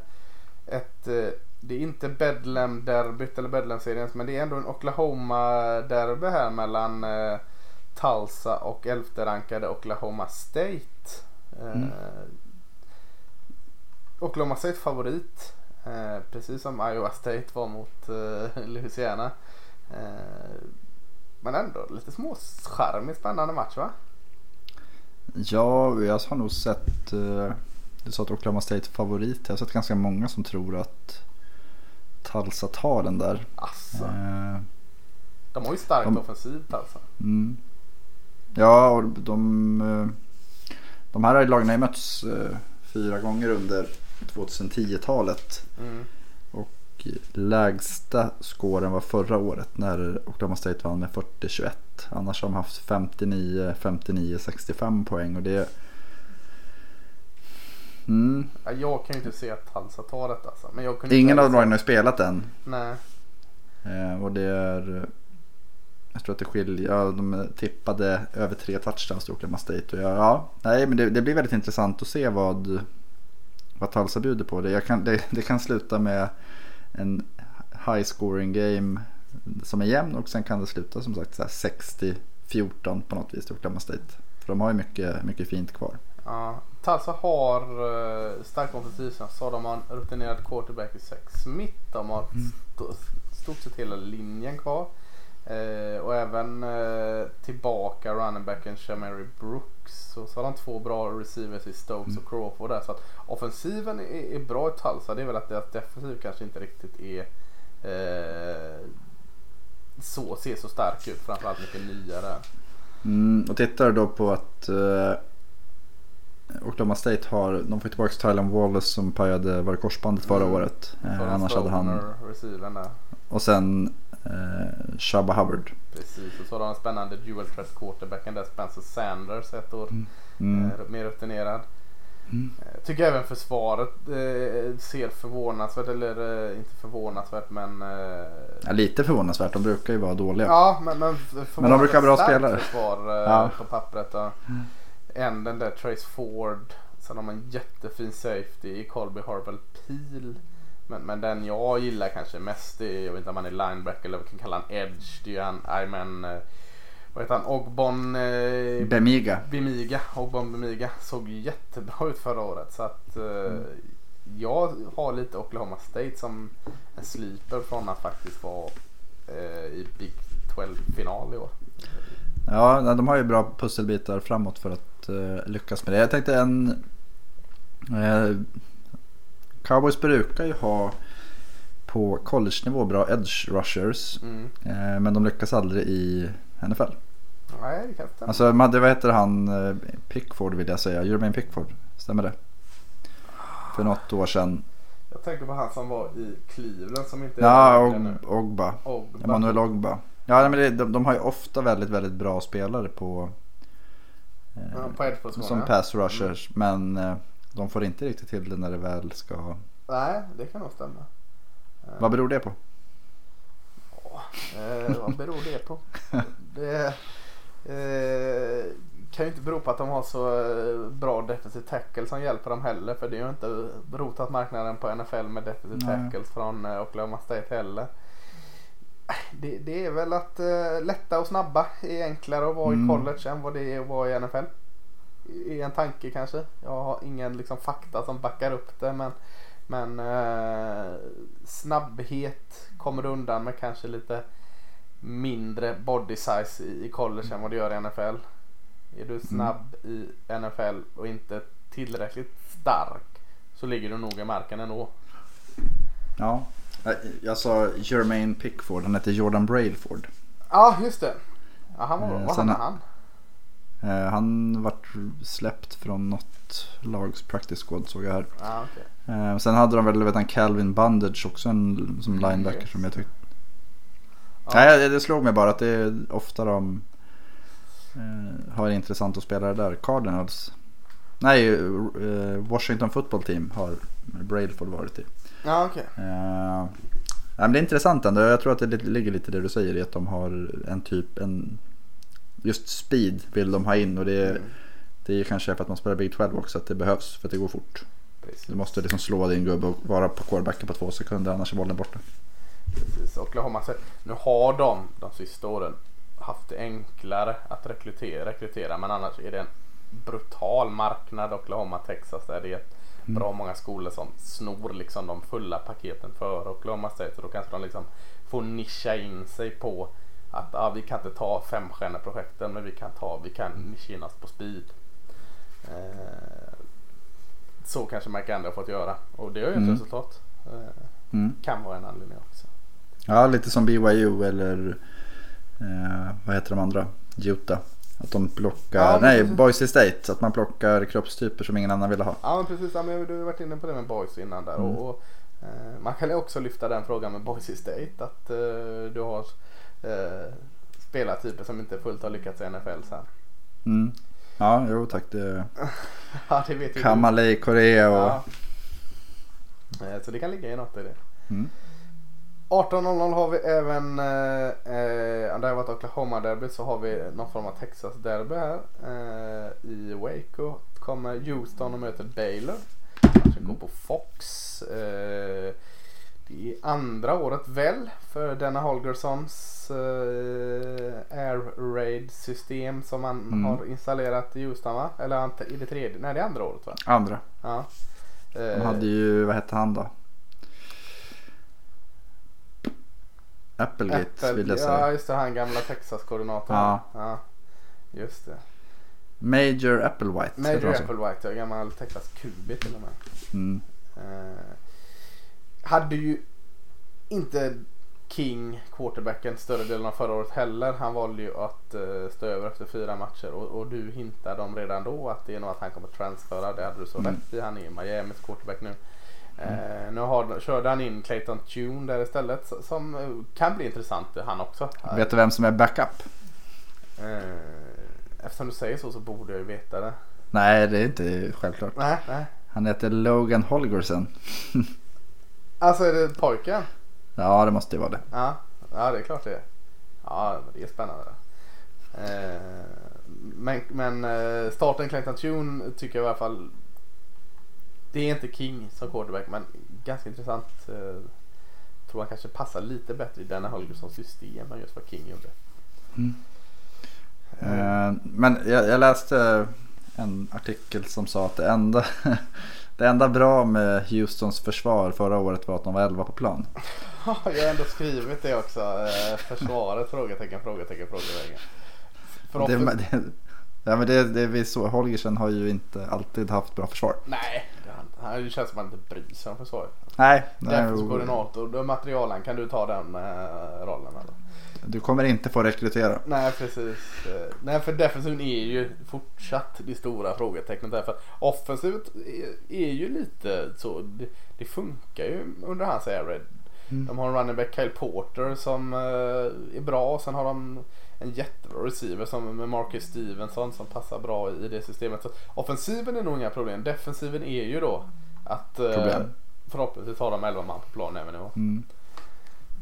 ett eh, det är inte Bedlam-derbyt eller Bedlam-serien men det är ändå en Oklahoma-derby här mellan eh, Tulsa och elfte-rankade Oklahoma State. Eh, Mm. Oklahoma State favorit. Eh, precis som Iowa State var mot eh, Louisiana. Eh, Men ändå lite småcharmig spännande match va? Ja, jag har nog sett, eh, du sa att Oklahoma State favorit. Jag har sett ganska många som tror att Tulsa tar den där. Eh, De har ju starkt De- offensivt alltså. Mm. Ja, och de, eh, de här lagen har ju mötts eh, fyra gånger under 2010-talet. Mm. Och lägsta scoren var förra året när Oklahoma State vann med 40-21. Annars har de haft 59, 59, 65 poäng och det... Mm. Ja, jag kan ju inte se att Halsa tar detta alltså. Men jag kunde Ingen av lagen har spelat än. Nej. Eh, och det är... Jag tror att det skiljer, ja, de tippade över tre touchdowns till Oklahoma State. Och jag, ja, nej, men det, det blir väldigt intressant att se vad, vad Tulsa bjuder på. Det, kan, det, det kan sluta med en high scoring game som är jämn och sen kan det sluta som sagt så här 60-14 på något vis till Oklahoma State. För de har ju mycket, mycket fint kvar. Ja. Tulsa har uh, stark offensiv. De har en rutinerad quarterback i Sex Smith. De har st- stort sett hela linjen kvar. Eh, och även eh, tillbaka running backen Shamari Brooks. Och så har de två bra receivers i Stokes och Crawford där. Så att offensiven är, är bra i Tulsa. Det är väl att deras defensiv kanske inte riktigt är eh, så, ser så stark ut. Framförallt mycket nyare. Mm, och tittar då på att eh, Oklahoma State har, de får tillbaka Tylen Wallace som pajade var det korsbandet förra Mm. året. Eh, annars hade han, där. och sen eh, Shabba Hubbard. Precis, och så har de en spännande dual threat quarterbacken där Spencer Sanders ett år Mm. eh, mer rutinerad. Mm. Eh, Tycker även försvaret eh, ser förvånansvärt, eller eh, inte förvånansvärt men... Eh, Ja, lite förvånansvärt, de brukar ju vara dåliga. ja men, men, Men de brukar bra spelare. försvar eh, Ja. på pappret. Och en den där Trace Ford. Sen har man en jättefin safety i Colby Harvell Peel. Men, men den jag gillar kanske mest är, jag vet inte om han är linebacker eller vad vi kan kalla han edge. Det är ju han, I men, eh, vad heter han, Ogbon eh, Bemiga. Bemiga, Ogbon Bemiga såg ju jättebra ut förra året. Så att eh, Mm. jag har lite Oklahoma State som en sleeper från att faktiskt vara eh, i Big 12 final i år. Ja, de har ju bra pusselbitar framåt för att eh, lyckas med det. Jag tänkte en... Eh, Cowboys brukar ju ha på college-nivå bra edge rushers. Mm. Eh, men de lyckas aldrig i NFL. Nej, det kan stämma. Alltså, det- vad heter han? eh, Pickford vill jag säga. Jermaine Pickford. Stämmer det? För något år sedan. Jag tänkte på han som var i Cleveland som inte Ja, är nu. Og, Ogba. Ogba. Emanuel Ogba. Ja, men det, de, de har ju ofta väldigt, väldigt bra spelare på... eh, Ja, på edge-positionen, som ja. pass rushers. Men eh, de får inte riktigt till det när det väl ska... Nej, det kan nog stämma. Vad beror det på? Eh, vad beror det på? Det eh, kan ju inte bero på att de har så eh, bra defensive tackle som hjälper dem heller. För det är ju inte rotat marknaden på NFL med defensive tackles från eh, Oklahoma State heller. Det, det är väl att eh, lätta och snabba är enklare att vara Mm. i college än vad det är att vara i NFL. I en tanke kanske. Jag har ingen liksom, fakta som backar upp det men, men eh, snabbhet kommer undan med kanske lite mindre body size i, i college än vad du gör i NFL. Är du snabb i NFL och inte tillräckligt stark så ligger du nog i marken ändå. Ja. Jag, jag sa Jermaine Pickford. Han heter Jordan Brailford. Ja, just det. Ja, han var, Eh, vad sen- hade han? Eh, han vart släppt från något lags practice squad såg jag här. Ja, okej. Eh, sen hade de väl vet han, Calvin Bundage också en, som Mm, linebacker yes. som jag tyckte. Ja. Nej, det, slog mig bara att det är ofta de eh, har intressant att spela där. Cardinals. Nej, eh, Washington football team har Brailford varit i. Ja, okej. Eh, nej, men det är intressant ändå. Jag tror att det ligger lite i det du säger i att de har en typ, en just speed vill de ha in och det är, Mm. det är kanske för att man spelar Big 12 också att det behövs för att det går fort. Precis. Du måste liksom slå din gubbe och vara på quarterbacken på två sekunder annars är bollen borta. Precis. Oklahoma nu har de de sista åren haft det enklare att rekrytera, rekrytera men annars är det en brutal marknad Oklahoma, Texas där det är bra många skolor som snor liksom de fulla paketen för Oklahoma State så då kanske de liksom får nischa in sig på Att ja, vi kan inte ta femstjärneprojekten men vi kan ta, vi kan nischas på speed. Eh, så kanske Mike Andrew har fått göra och det har ju ett Mm. resultat. Eh, Mm. kan vara en anledning också. Ja, lite som BYU eller eh, vad heter de andra? Utah. Att de plockar, Ja, nej precis. Boise State. Att man plockar kroppstyper som ingen annan ville ha. Ja men precis, ja, men du har varit inne på det med Boys innan där. Mm. Och, och, eh, man kan ju också lyfta den frågan med Boise State. Att eh, du har eh, spelartyper som inte fullt har lyckats i NFL sen. Mm. Ja, jo tack. Det [LAUGHS] Ja det vet. Kamalei, Korea och... Ja. Eh, Så det kan ligga i något i det. Mm. 18.00 har vi även, eh, eh, det har varit Oklahoma derby så har vi någon form av Texas derby här. Eh, I Waco kommer Houston och möter Baylor. Kanske går på Fox. Eh, det är andra året väl för denna Holgerssons eh, Air Raid system som man Mm. har installerat i va? Eller är det tredje? Nej det är andra året va? Andra. Ja. De Eh, hade ju, vad hette han då? Applegate Apple, vill jag ja säga. just det, han gamla Texas-koordinatorn. Ja. ja. Just det. Major Applewhite. Major han? Applewhite, ja, gammal Texas-QB till och med. Mm. Eh, hade ju inte King, quarterbacken, större delen av förra året heller. Han valde ju att uh, stå över efter fyra matcher och, och du hintade om redan då att det är nog att han kommer transfera. Det hade du så Mm. rätt i. Han är Miamis quarterback nu. Eh, nu har, körde han in Clayton Tune där istället som eh, kan bli intressant han också. Vet du vem som är backup? Eftersom du säger så så borde jag ju veta det. Nej, det är inte självklart. Nej, nej. Han heter Logan Holgersen. [LAUGHS] Alltså är det pojken? Ja, det måste ju vara det. Ja, ja det är klart det är. Ja, det är spännande. Eh, men men eh, starten Clayton Tune tycker jag i alla fall. Det är inte King som quarterback men ganska intressant. Eh, tror han kanske passar lite bättre i denna Holgerssons system än just vad King gjorde. Eh, Men jag, jag läste en artikel som sa att det enda, [LAUGHS] det enda bra med Houstons försvar förra året var att de var 11 på plan. Ja, [LAUGHS] jag har ändå skrivit det också. Eh, försvaret? Frågetecken, frågetecken, frågetecken. För Det, offens- det, ja, men det, det vi så, Holgersen har ju inte alltid haft bra försvar. Nej, han det känns som att han inte bryr sig om försvaret. Nej, Defensiv koordinator, materialen, kan du ta den eh, rollen eller? Du kommer inte få rekrytera. Nej precis. Nej för defensiven är ju fortsatt det stora frågetecknet där. För offensivet är, ju lite så. Det, det funkar ju under hans air raid. De har en running back Kyle Porter som eh, är bra. Sen har de en jättebra receiver som med Marcus Stevenson som passar bra i det systemet. Så offensiven är nog inga problem. Defensiven är ju då att eh, Problem. förhoppningsvis har de 11 man på plan även i år. Mm.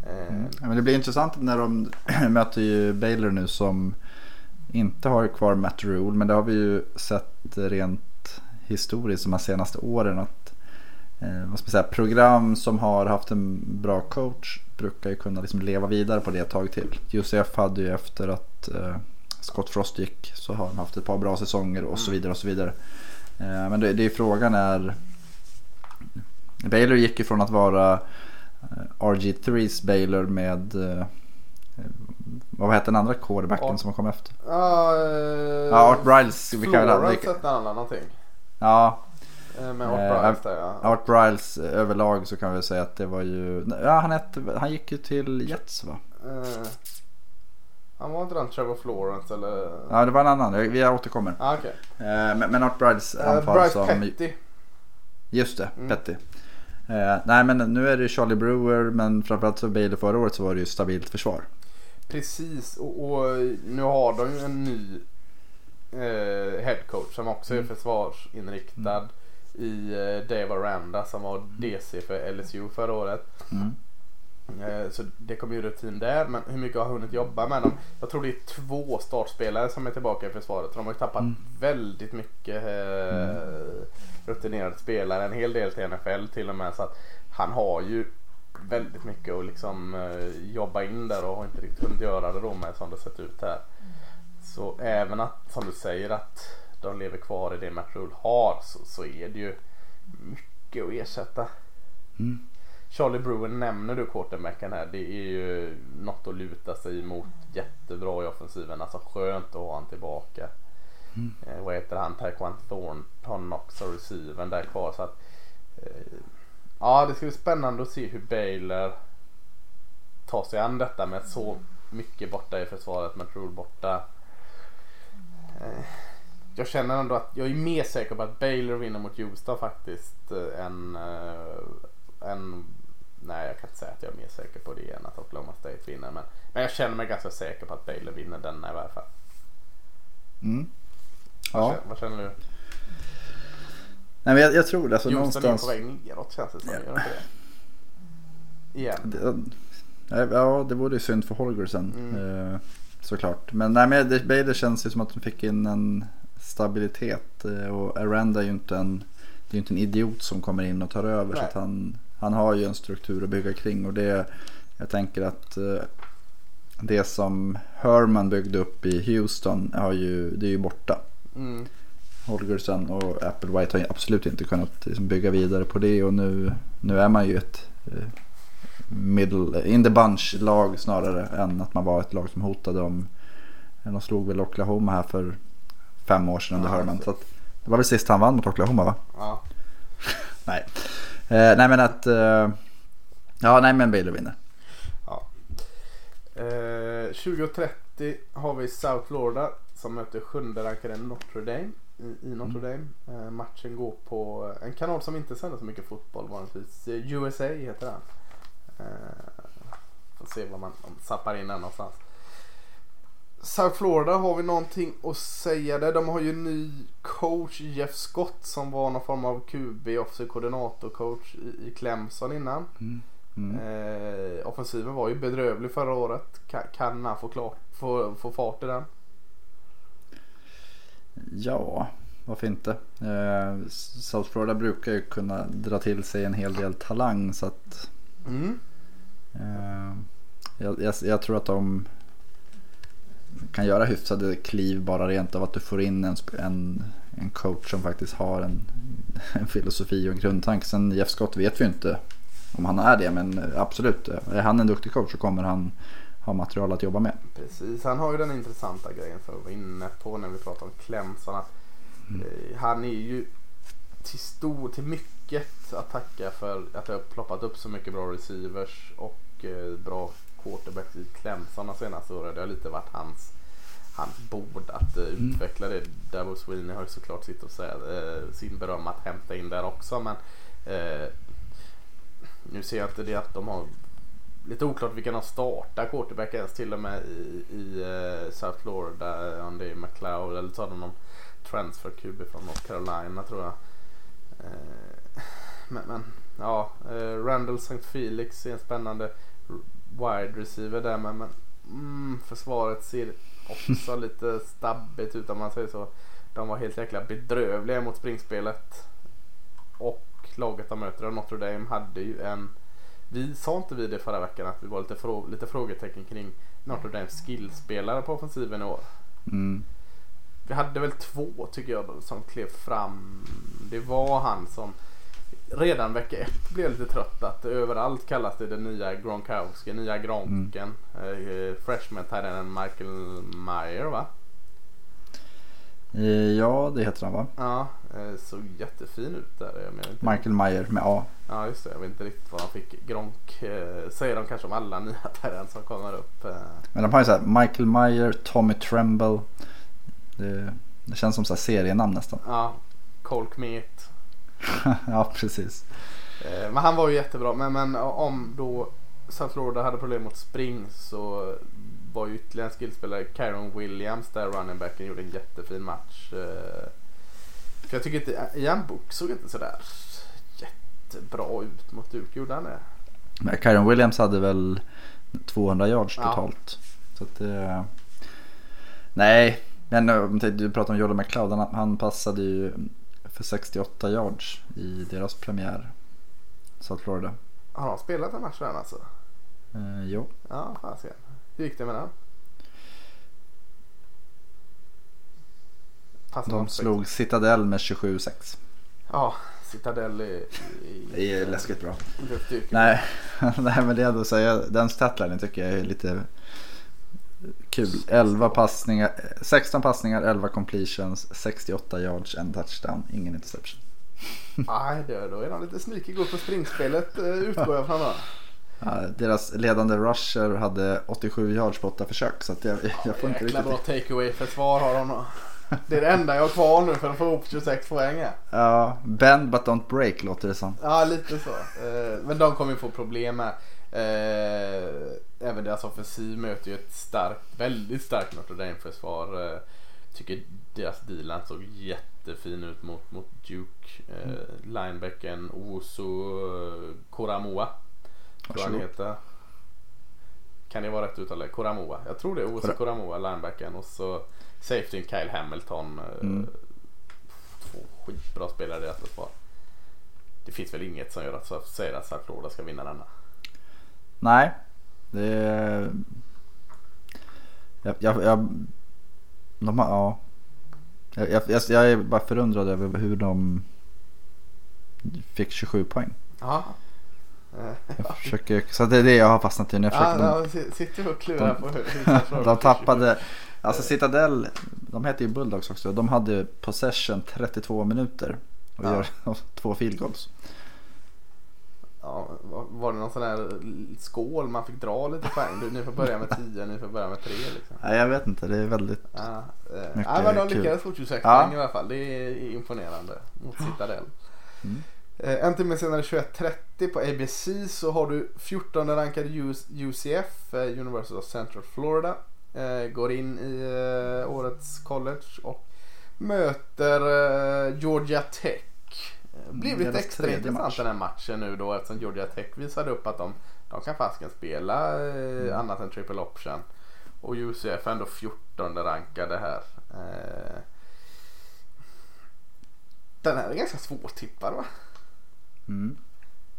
Ja, men det blir intressant när de [CLEARS THROAT] möter ju Baylor nu som inte har kvar Matt Rule. Men det har vi ju sett rent historiskt de här senaste åren. att eh, vad ska man säga, Program som har haft en bra coach brukar ju kunna liksom leva vidare på det ett tag till. UCF hade ju efter att eh, Scott Frost gick så har de haft ett par bra säsonger och så vidare och så vidare. Eh, men det, det är frågan är Baylor gick ju från att vara RG3s Baylor med eh, vad hette den andra quarterbacken Art- som kom efter? Eh, Ja, Art Briles. Vi kan väl Florence hette han någonting. Ja, Eh, Med Art Eh, Briles där ja. Art Briles eh, överlag så kan vi säga att det var ju, ja han, hette, han gick ju till Jets va? Eh, han var inte den Trevor Florence eller? Ja det var en annan, vi återkommer. Ah. Eh, Men, men Art Briles Eh, anfall Bryce som, Petty. just det, Mm. Petty. Eh, nej men nu är det Charlie Brewer men framförallt för Baylor förra året så var det ju stabilt försvar. Precis och, och nu har de ju en ny eh, headcoach som också är Mm. försvarsinriktad i eh, Dave Aranda som var DC för LSU förra året. Mm. Eh, Så det kommer ju rutin där. Men hur mycket har hunnit jobba med dem? Jag tror det är två startspelare som är tillbaka i försvaret. De har ju tappat Mm. väldigt mycket eh, rutinerade spelare. En hel del till NFL till och med. Så att han har ju väldigt mycket att liksom eh, jobba in där och har inte riktigt hunnit göra det då med som det sett ut här. Så även att, som du säger, att de lever kvar i det Matt Rule har så, så är det ju mycket att ersätta. Mm. Charlie Brewer nämner du quarterbacken här. Det är ju något att luta sig mot. Jättebra i offensiven. Alltså skönt att ha han tillbaka. Mm. Eh, vad heter han? Taekwon Thornton också, receiven där kvar. Så att, eh, ja, det ska bli spännande att se hur Baylor tar sig an detta med så mycket borta i försvaret med True borta. Eh, jag känner ändå att jag är mer säker på att Baylor vinner mot Houston faktiskt än, äh, än Nej jag kan inte säga att jag är mer säker på det än att Oklahoma State vinner. Men, men jag känner mig ganska säker på att Baylor vinner denna i varje fall. Mm. Ja. Vad, känner, vad känner du? Nej men jag, jag tror det. Alltså, Houston någonstans... är på väg neråt känns det som. Ja. Gör det? Igen. Det, ja det vore ju synd för Holgersen. Mm. Eh, såklart. Men nej men Baylor känns ju som att de fick in en stabilitet. Eh, och Aranda är ju inte en, det är inte en idiot som kommer in och tar över. Nej. Så att han, han har ju en struktur att bygga kring. Och det, jag tänker att eh, det som Herman byggde upp i Houston har ju, det är ju borta. Mm. Holgerson och Applewhite har absolut inte kunnat liksom bygga vidare på det. Och nu, nu är man ju ett eh, middle, in the bunch lag snarare än att man var ett lag som hotade om. De slog väl Oklahoma här för fem år sedan under ja, Herman. Så att, det var väl sist han vann mot Oklahoma va? Ja. [LAUGHS] nej. Eh, nej men att... Eh, ja nej men Baylor vinner. Ja. Eh, 20.30 har vi South Florida som möter sjunde rankade Notre Dame i, i Notre mm. Dame. Eh, matchen går på en kanal som inte sänder så mycket fotboll vanligtvis. USA heter den. Eh, får se vad man zappar in den någonstans. South Florida har vi någonting att säga där. De har ju ny coach Jeff Scott som var någon form av QB, offensiv koordinator-coach i, i Clemson innan. Mm. Mm. Eh, offensiven var ju bedrövlig förra året. Kan, kan han få, klart, få, få fart i den? Ja, varför inte? Eh, South Florida brukar ju kunna dra till sig en hel del talang så att mm. eh, jag, jag, jag, tror att de kan göra hyfsade kliv bara rent av att du får in en, en, en coach som faktiskt har en, [LAUGHS] en filosofi och en grundtanke. Sen Jeff Scott vet vi ju inte om han är det men absolut, är han en duktig coach så kommer han ha material att jobba med. Precis, han har ju den intressanta grejen som vi var inne på när vi pratade om Clemson. Att, mm. eh, han är ju till, stor, till mycket att tacka för att det har ploppat upp så mycket bra receivers och eh, bra quarterbacks i Clemson de senaste åren. Det har lite varit hans, hans bord att uh, mm. utveckla det. Dabo Sweeney har ju såklart sitt och säga, uh, sin beröm att hämta in där också. Men uh, nu ser jag inte det att de har lite oklart vilka de startar quarterback ens till och med i, i South Florida. Om det är McLeod eller tar de någon transfer QB från North Carolina tror jag. Men, men ja, Randall St. Felix är en spännande wide receiver där men, men mm, försvaret ser också [LAUGHS] lite stabbigt ut om man säger så. De var helt jäkla bedrövliga mot springspelet. Och laget de möter, Notre Dame, hade ju en... Vi sa inte vi det förra veckan att vi var lite, frå, lite frågetecken kring Notre Dames skillspelare på offensiven i år. Mm. Vi hade väl två tycker jag som klev fram. Det var han som redan vecka ett blev jag lite trött att överallt kallas det den nya Gronkowski, nya Gronken. Mm. Eh, freshman en Michael Meyer va? Eh, ja det heter han va? Ja, eh, såg jättefin ut där. Michael Meyer med A. Ja just det, jag vet inte riktigt vad han fick. Gronk eh, säger de kanske om alla nya [LAUGHS] Tyrens som kommer upp. Eh. Men de har ju såhär Michael Meyer, Tommy Tremble. Det, det känns som så serienamn nästan. Ja, Cole Kmet. [LAUGHS] ja, precis. Eh, men han var ju jättebra. Men, men om då South Florida hade problem mot spring så var ju ytterligare en skillspelare, Kyron Williams, där running backen gjorde en jättefin match. Eh, för jag tycker inte, Ian Book såg inte sådär jättebra ut mot Duke, gjorde han det? Men Kyron Williams hade väl 200 yards totalt. Ja. Så att det... Nej, men du pratar om Jordan McLeod, han, han passade ju för 68 yards i deras premiär. South Florida. Har de spelat en match redan alltså? Eh, jo. Ja, fasiken. Hur gick det med den? Fast de slog Citadel med 27-6. Ja, Citadel är, är Det är läskigt bra. Nej, [LAUGHS] nej men det är ändå säga, den statlinen tycker jag är lite kul. 11 passningar, 16 passningar, 11 completions, 68 yards, en touchdown, ingen interception. [LAUGHS] Nej, det- då är de lite sneaky god på springspelet eh, utgår jag från. Ja, deras ledande rusher hade 87 yards på 8 försök så jag, jag får inte riktigt... bra takeaway försvar har de. Det är det enda jag har kvar nu för att få ihop 26 poäng här. Ja, bend but don't break låter det som. Ja, lite så. Eh, Men de kommer ju få problem med. Eh, Även deras offensiv möter ju ett starkt, väldigt starkt Notre Dame-försvar. Eh, Tycker deras D-line såg jättefin ut mot, mot Duke. Eh, Linebacken Oso eh, Koramoa. Tror han heter. Kan det vara rätt uttal? Koramoa. Jag tror det är Oso Kora- Koramoa, linebacken. Och så safety Kyle Hamilton. eh, Mm. Två skitbra spelare i deras försvar. Det finns väl inget som gör att South Florida ska vinna denna. Nej, det. Jag, jag, jag, de har, ja. Jag, jag, jag- är bara förundrad över hur de fick 27 poäng. Ja. Jag försöker, så det är det jag har fastnat i. Jag Ja, försöker, ja, si- sitter och klurar de- på hur, [LAUGHS] de tappade, alltså Citadel, de heter ju Bulldogs också. De hade possession 32 minuter och Ja. gör [LAUGHS] två field goals. Ja, var, det någon sån här skål man fick dra lite poäng? Du, ni får börja med 10, ni får börja med 3 liksom. Nej, jag vet inte, det är väldigt... Ja, eh, Mycket ja, men de lyckades få 26 Ja. poäng i alla fall. Det är imponerande mot Citadel. Mm. Eh, En timme senare 21.30 på ABC så har du 14 rankade UCF, eh, University of Central Florida. eh, Går in i eh, årets college och möter Georgia Tech. Blev lite extra intressant den här matchen nu då eftersom Georgia Tech visade upp att de, de kan fasken spela eh, Mm. annat än triple option. Och UCF är ändå 14 rankade här. Eh, Den här är ganska svårtippad va? Mm.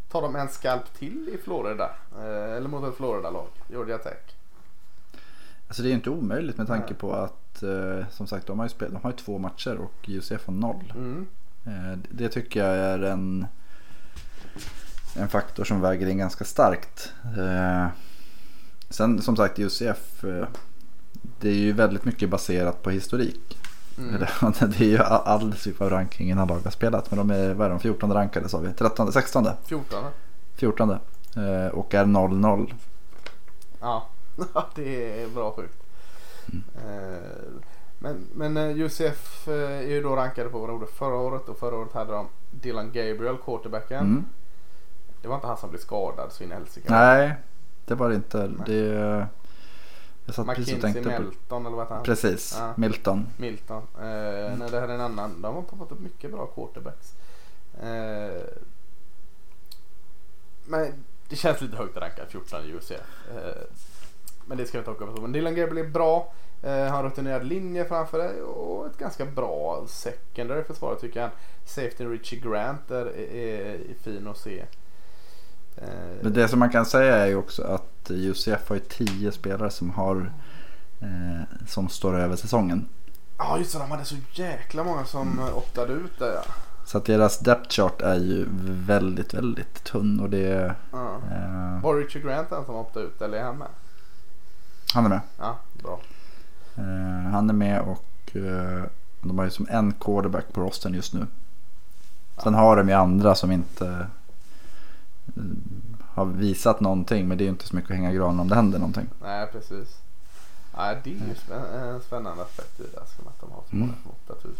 Tar de en skalp till i Florida? Eh, eller mot ett Florida-lag? Georgia Tech? Alltså det är inte omöjligt med tanke på att som sagt de har ju, spel, de har ju två matcher och UCF har noll. Mm. Eh, det tycker jag är en, en faktor som väger in ganska starkt. Eh, sen som sagt UCF eh, det är ju väldigt mycket baserat på historik. Mm. [LAUGHS] Det är ju all, typ av ranking innan lag har spelat. Men de är, vad är de, 14 rankade sa vi? 13, 16, 14? 14 eh, och är 0-0. Ja, [LAUGHS] det är bra sjukt. Eh, Men, men eh, UCF eh, är ju då rankade på vad de gjorde förra året och förra året hade de Dylan Gabriel, quarterbacken. Mm. Det var inte han som blev skadad så in i helsike. Nej, det var det inte. Nej. Det, jag satt precis och McKinsey tänkte på eller vad han? Precis, Ja. Milton. Milton. Eh, Nej det här är en annan. De har poppat upp mycket bra quarterbacks. Eh, men det känns lite högt rankat 14 i UCF. Eh, men det ska vi inte åka på. Men Dylan Gabriel är bra. Eh, har en rutinerad linje framför dig och ett ganska bra secondary försvar tycker jag. Safety Richie Grant är, är, är fin att se. Eh, Men det som man kan säga är ju också att UCF har ju 10 spelare som har eh, som står över säsongen. Ja just det, de hade så jäkla många som mm. optade ut där ja. Så att deras depth chart är ju väldigt, väldigt tunn och det ja. eh, Var Richie Grant den som optade ut eller är han med? Han är med. Ja, bra. Eh, han är med och eh, de har ju som en quarterback på rosten just nu. Sen har de ju andra som inte eh, har visat någonting men det är ju inte så mycket att hänga i granen om det händer någonting. Nej, precis. Nej, det är ju en spännande aspekt i det. Alltså, att de har så många Mm. som optat ut.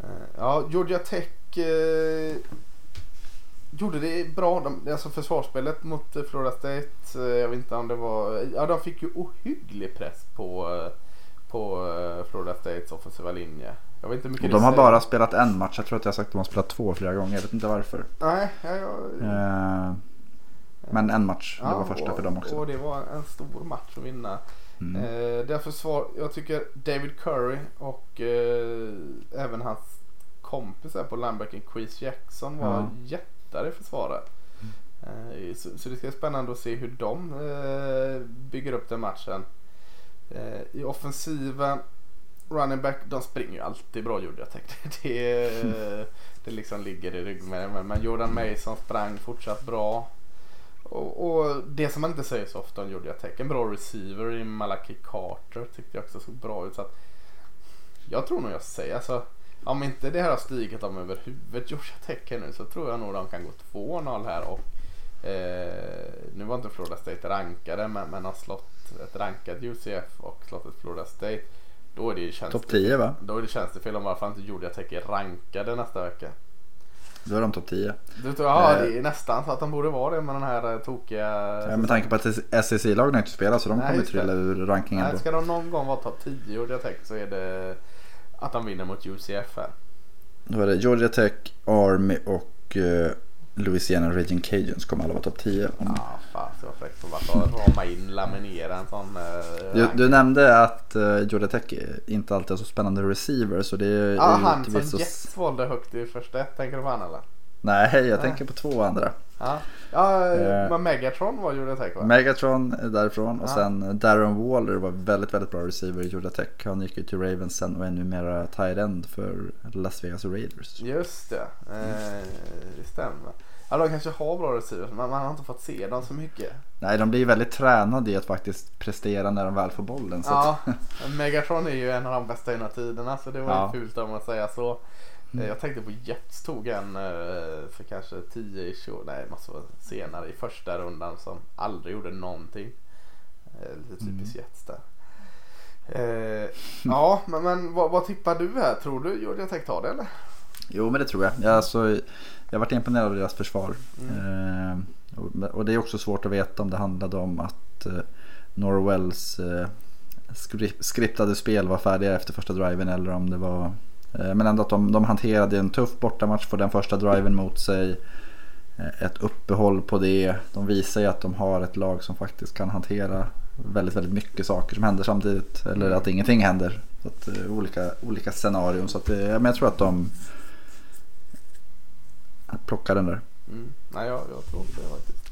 Eh, Ja, Georgia Tech eh, gjorde det bra. De, alltså försvarsspelet mot eh, Florida State. eh, Jag vet inte om det var... Ja, de fick ju ohygglig press på, eh, på eh, Florida States offensiva linje. Jag vet inte mycket Och de har bara spelat en match. Jag tror att jag har sagt att de har spelat två flera gånger. Jag vet inte varför. Nej, ja, ja, Eh, men en match. Det var första och, för dem också. Och det var en stor match att vinna. Mm. Eh, därför svar, jag tycker David Curry och eh, även hans kompisar på linebacken Chris Jackson var Ja. jättar i försvaret. Eh, så, så det ska bli spännande att se hur de eh, bygger upp den matchen. Eh, I offensiven running back, de springer ju alltid bra gjorde jag tänkte. [LAUGHS] Det, det liksom ligger i ryggmärgen. Men Jordan Mason sprang fortsatt bra. Och, och, det som man inte säger så ofta om Tech. En bra receiver i Malachi Carter tyckte jag också såg bra ut. Så att, jag tror nog jag säger alltså. Om inte det här har stigit dem över huvudet Georgia Tech nu så tror jag nog de kan gå 2-0 här. Och, eh, nu var inte Florida State rankade men, men har slått ett rankat UCF och slått ett Florida State. Då är det Topp 10 va? Då är det tjänstefel om varför inte Georgia Tech är rankade nästa vecka. Då är de topp 10. Du tror, ja, det är nästan så att de borde vara det med den här eh, tokiga... Ja, med tanke på att SEC-lagen inte spelar så de Nej, kommer trilla ur rankingen. Nej, ska de någon gång vara topp 10 Georgia Tech så är det att de vinner mot UCF här. Då är det Georgia Tech, Army och uh, Louisiana Region Cajuns kommer alla vara topp 10. Ja, fan så fräckt på att rama in, laminera en sån uh, du, du, nämnde att uh, Georgia Tech inte alltid har så spännande receivers. Så det är, ja, han som. Jets valde högt i första tänker du på han eller? Nej, jag Nej. tänker på två andra. Ja, ja uh, Megatron var Georgia Tech va? Megatron är därifrån och sen Darren Waller var väldigt, väldigt bra receiver i Georgia Tech. Han gick ju till Ravens sen och är numera tight end för Las Vegas Raiders. Just det, eh, det stämmer. Ja, de kanske har bra receivers men man har inte fått se dem så mycket. Nej, de blir väldigt tränade i att faktiskt prestera när de väl får bollen. Så ja, att... [LAUGHS] Megatron är ju en av de bästa genom tiderna så det var ja. ju fult om man säger så. Mm. Jag tänkte på Jets tog en eh, för kanske 10 ish år, nej vara senare i första rundan som aldrig gjorde någonting. Eh, lite typiskt mm. Jets där. Eh, ja [LAUGHS] men, men vad, vad, tippar du här? Tror du Georgia Tech tar det eller? Jo men det tror jag. jag alltså, jag varit imponerad av deras försvar. Mm. Eh, och, och, det är också svårt att veta om det handlade om att eh, Norwells skriptade spel var färdiga efter första driven eller om det var Eh, men ändå att de, de hanterade en tuff bortamatch, för den första driven mot sig. Eh, ett uppehåll på det. De visar ju att de har ett lag som faktiskt kan hantera väldigt, väldigt mycket saker som händer samtidigt. Eller att ingenting händer. Så att, eh, olika, olika scenarion. Så att, men jag tror att de plockar den där. Mm. Nej, jag, jag tror det faktiskt.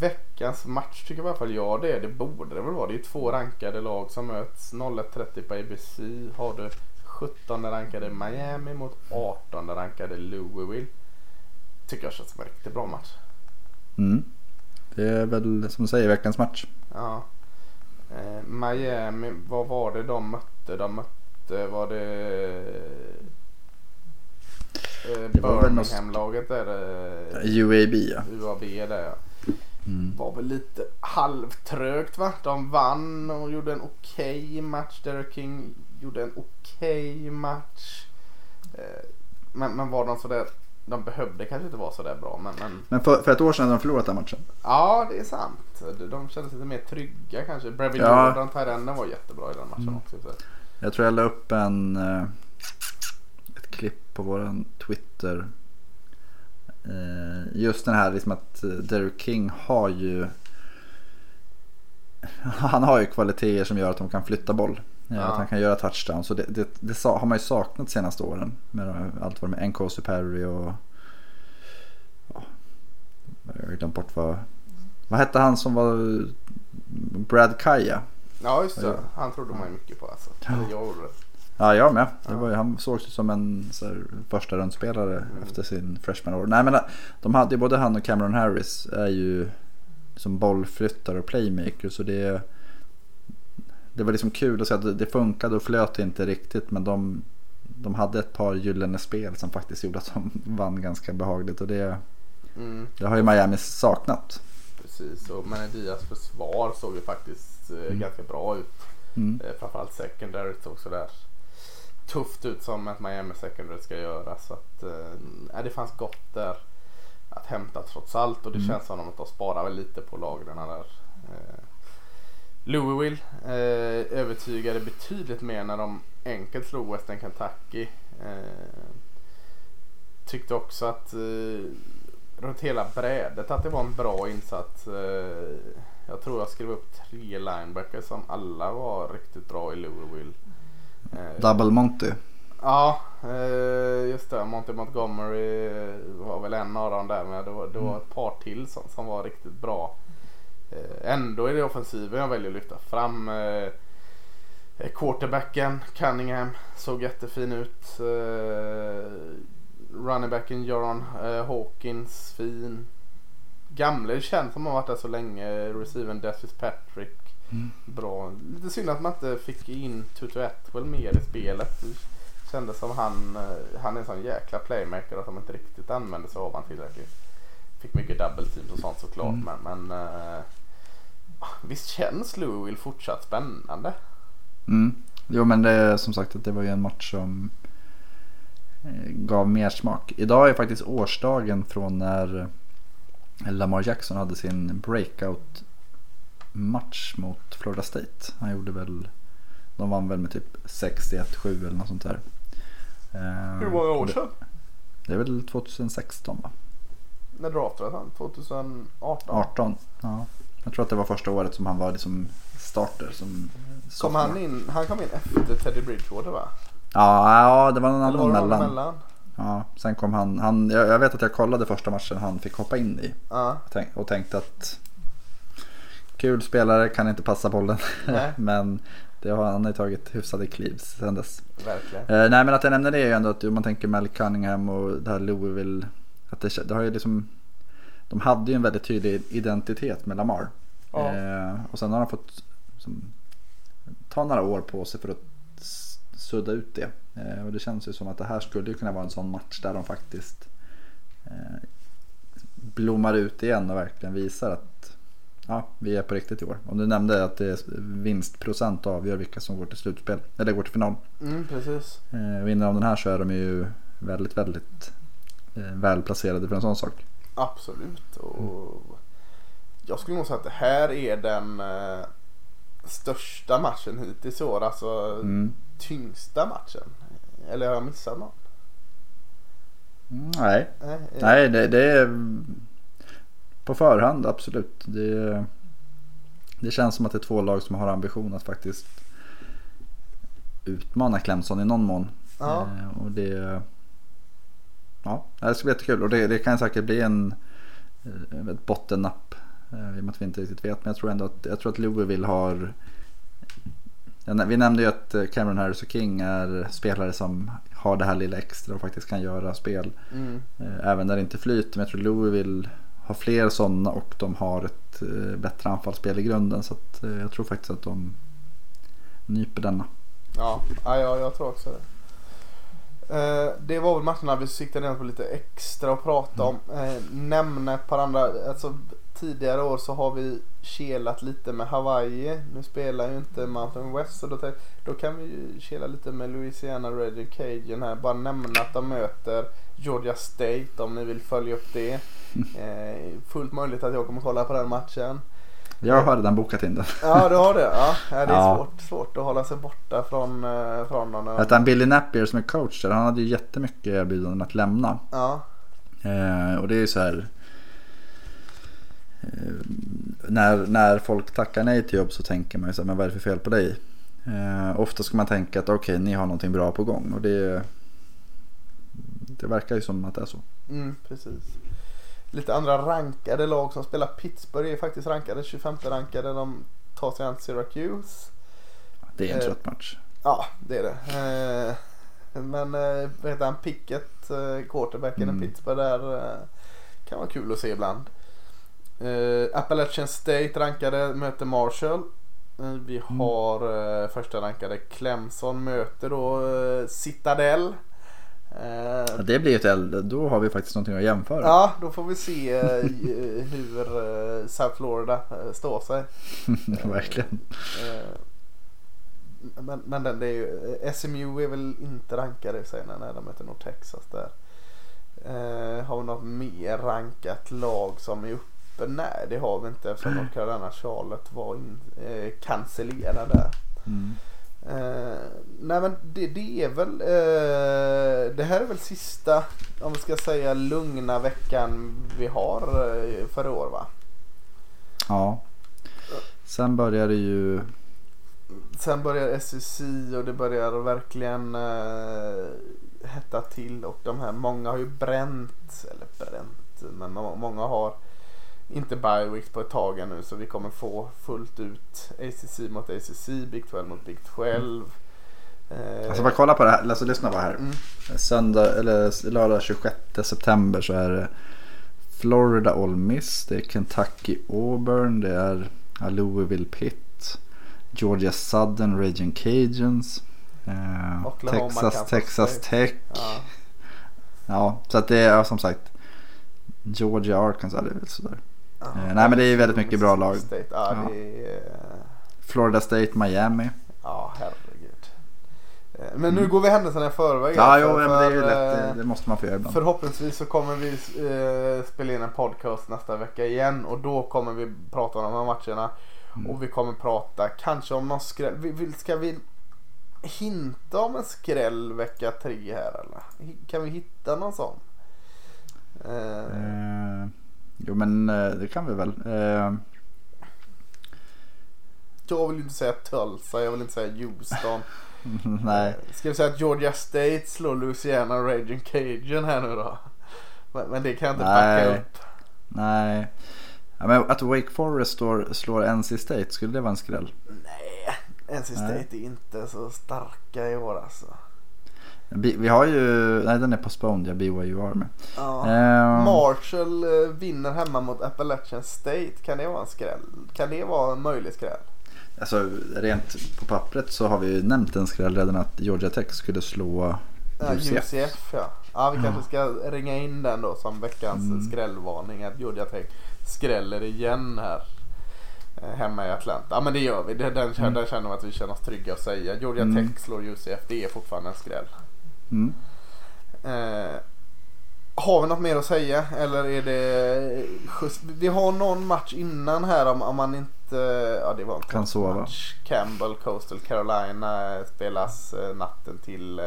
Veckans match tycker i alla fall jag det är. Det borde det väl vara. Det är två rankade lag som möts. 01.30 på ABC har du 17 rankade Miami mot 18 rankade Louisville. Tycker jag känns som en riktigt bra match. Mm. Det är väl som du säger veckans match. Ja. Eh, Miami, vad var det de mötte? De mötte, var det eh, Birmingham-laget där? UAB ja. UAB där ja. Mm. Var väl lite halvtrögt va? De vann och gjorde en okej okay match. Derek King gjorde en okej okay match. Eh, men, men var de sådär, de behövde kanske inte vara sådär bra. Men, men... men för, för ett år sedan hade de förlorat den matchen. Ja, det är sant. De kändes lite mer trygga kanske. Brevin ja. Jordan, Tyrenden var jättebra i den matchen mm. också. Så. Jag tror jag la upp en, eh, ett klipp på våran Twitter. Eh, just den här liksom att Derek King har ju [LAUGHS] han har ju kvaliteter som gör att de kan flytta boll. Ja. Att han kan göra touchdown. Så det, det, det, har man ju saknat de senaste åren. Med allt vad med Nkosi Perry och... Ja, jag har glömt bort vad... Vad hette han som var Brad Kaja? Ja just det. Han trodde man ju mycket på alltså. Ja. Jag Ja jag med. Det var ju, han sågs som en så här, första rundspelare mm. efter sin freshman år. Nej men de hade ju både han och Cameron Harris är ju som bollflyttare och playmaker. Så det det var liksom kul att se att det funkade och flöt inte riktigt men de, de hade ett par gyllene spel som faktiskt gjorde att de [LAUGHS] vann ganska behagligt och det, mm. det har ju Miami saknat. Precis, och Menedias försvar såg ju faktiskt eh, mm. ganska bra ut. Mm. Eh, framförallt secondary såg sådär tufft ut som ett Miami secondary ska göra. Så att eh, det fanns gott där att hämta trots allt och det mm. känns som att de sparar väl lite på lagren där. Louisville eh, övertygade betydligt mer när de enkelt slog Western Kentucky. Eh, tyckte också att eh, runt hela brädet att det var en bra insats. Eh, jag tror jag skrev upp tre linebackers som alla var riktigt bra i Louisville. Eh, Double Monty. Ja, eh, just det. Monty Montgomery var väl en av dem där. Men det var, det var ett par till som, som var riktigt bra. Eh, ändå är det offensiven jag väljer att lyfta fram. Eh, Eh, Quarterbacken Cunningham såg jättefin ut. Runningbacken Jaron Hawkins fin. Gamle känns som har varit där så länge. Receiven Death Patrick. Mm. Bra. Lite synd att man inte fick in Tutu Atwell mer i spelet. Det kändes som han, han är en sån jäkla playmaker och som inte riktigt använde sig av han tillräckligt. Fick mycket double teams och sånt såklart Mm. men, men visst känns Louisville fortsatt spännande? Mm. Jo men det är som sagt att det var ju en match som eh, gav mer smak. Idag är faktiskt årsdagen från när Lamar Jackson hade sin breakout match mot Florida State. Han gjorde väl, de vann väl med typ 61-7 eller något sånt där. Eh, Hur många år det- sedan? Det är väl 2016 va? När draftades han? 2018? 18? Ja. Jag tror att det var första året som han var liksom starter. Som Kom han in? Han kom in efter Teddy Bridgewater va? Ja, ja det var någon annan mellan. Ja, sen kom han, han jag, jag vet att jag kollade första matchen han fick hoppa in i. Ja. Och, tänk, och tänkte att kul spelare kan inte passa bollen. [LAUGHS] Men det har, han ju tagit hyfsade kliv sen dess. Verkligen. Eh, nej men att jag nämner det är ju ändå att om man tänker Mel Cunningham och det här Louisville. Att det, det har ju liksom, de hade ju en väldigt tydlig identitet med Lamar. Ja. Eh, och sen har de fått som, ta några år på sig för att sudda ut det. Eh, och det känns ju som att det här skulle ju kunna vara en sån match där de faktiskt eh, blommar ut igen och verkligen visar att ja, vi är på riktigt i år. Om du nämnde att det är vinstprocent avgör vilka som går till slutspel eller går till final. Mm, precis. Eh, vinner de den här så är de ju väldigt, väldigt eh, välplacerade för en sån sak. Absolut. Och jag skulle nog säga att det här är den eh, största matchen hittills i år. Alltså Mm. tyngsta matchen. Eller har jag missat någon? Mm, nej, Nej. eh, nej det, det är på förhand absolut. Det, det känns som att det är två lag som har ambition att faktiskt utmana Clemson i någon mån. Ja. Eh, och det, ja, det ska bli jättekul och det, det kan säkert bli en eh, ett bottennapp. eh, I och med att vi inte riktigt vet. Men jag tror ändå att, jag tror att Louisville har Vi nämnde ju att eh, Cameron Harris och King är spelare som har det här lilla extra och faktiskt kan göra spel. Mm. Även när det inte flyter. Men jag tror Louisville har fler sådana och de har ett bättre anfallsspel i grunden. Så jag tror faktiskt att de nyper denna. Ja, ja, jag tror också det. Eh, det var väl matcherna vi siktade ner på lite extra att prata om. Eh, nämna ett par andra. Alltså, tidigare år så har vi kelat lite med Hawaii. Nu spelar ju inte Mountain West så då, då kan vi ju kela lite med Louisiana Red Cajun här. Bara nämna att de möter Georgia State om ni vill följa upp det. Eh, fullt möjligt att jag kommer kolla på den matchen. Jag har redan bokat in den. Ja du har det? Ja, det är Ja. Svårt, svårt att hålla sig borta från, eh, från dem. Att han Billy Napier som är coach där, han hade ju jättemycket erbjudanden att lämna. Ja, Eh, och det är ju så här. Eh, när, när folk tackar nej till jobb så tänker man ju så här, men vad är det för fel på dig? Eh, ofta ska man tänka att okej, ni har någonting bra på gång. Och det, det verkar ju som att det är så. mm, precis. Lite andra rankade lag som spelar Pittsburgh är faktiskt rankade. 25 rankade. De tar sig an Syracuse. Det är en Eh. trött match. Ja, det är det. Eh, men eh, vad heter han? Pickett, quarterbacken Mm. i Pittsburgh där. Kan vara kul att se ibland. Appalachian State rankade möter Marshall. Vi Mm. har eh, första rankade Clemson möter då Citadel. Eh, Ja, det blir ett eld, då har vi faktiskt någonting att jämföra. Ja, då får vi se eh, hur eh, South Florida står sig. [LAUGHS] Verkligen. Men, men den, det är ju, SMU är väl inte rankade i sig när de möter North Texas där. Har vi något mer rankat lag som är uppe? Nej det har vi inte eftersom North Carolina Charlotte var in, eh, cancellerad där. Mm. Eh, nej men det, det är väl eh, Det här är väl sista om vi ska säga lugna veckan vi har eh, för i år va? Ja. Sen börjar det ju Sen börjar SEC och det börjar verkligen eh, hetta till och de här många har ju bränt eller bränt men må- många har inte bye weeks på ett tag ännu så vi kommer få fullt ut ACC mot ACC, Big 12 mot Big 12. Eh, Alltså bara kolla på det här, alltså lyssna på det här. Mm. Söndag, eller lördag 26 september så är det Florida Ole Miss, det är Kentucky Auburn, det är Louisville Pitt, Georgia Southern Raging Cajuns, eh, Oklahoma, Texas, Texas State. Tech. ja. Ja, så att det är som sagt Georgia, Arkansas, det är väl sådär. Eh, nej, men det är väldigt mycket bra lag. State. Ja, är... eh, Florida State, Miami. Ja, herregud. Eh, Men nu går vi händelserna i förväg. Mm. Ja, här, jo, men det är ju lätt, det, måste man få göra ibland. Förhoppningsvis så kommer vi spela in en podcast nästa vecka igen och då kommer vi prata om de här matcherna. Mm. Och vi kommer prata kanske om någon skräll. Ska vi hinta om en skräll vecka tre här eller? Kan vi hitta någon sån? Eh, Eh, jo men eh, det kan vi väl. Eh, jag vill inte säga Tulsa, jag vill inte säga Houston. [LAUGHS] nej. Eh, Ska vi säga att Georgia State slår Louisiana Raging Cajun här nu då? Men, men det kan jag inte Nej. backa upp. Nej. Ja, men att Wake Forest står, slår NC State, skulle det vara en skräll? Nej, NC State Nej. är inte så starka i år alltså. Vi, har ju, nej den är postponed, ja BYU har med. Ja. Ehm, Marshall eh, vinner hemma mot Appalachian State. Kan det vara en skräll? Kan det vara en möjlig skräll? alltså rent på pappret så har vi ju nämnt en skräll redan att Georgia Tech skulle slå Ja, UCF. UCF ja. Ja, vi kanske ska ringa in den då som veckans Mm. skrällvarning. Att Georgia Tech skräller igen här. eh, Hemma i Atlanta. Ja men det gör vi. Det- Den, Mm. den känner vi att vi känner oss trygga att säga. Georgia Mm. Tech slår UCF. Det är fortfarande en skräll. Mm. Eh, har vi något mer att säga eller är det just, Vi har någon match innan här om, om man inte Ja det var en Kan sova. match. Campbell Coastal Carolina eh, spelas eh, natten till eh,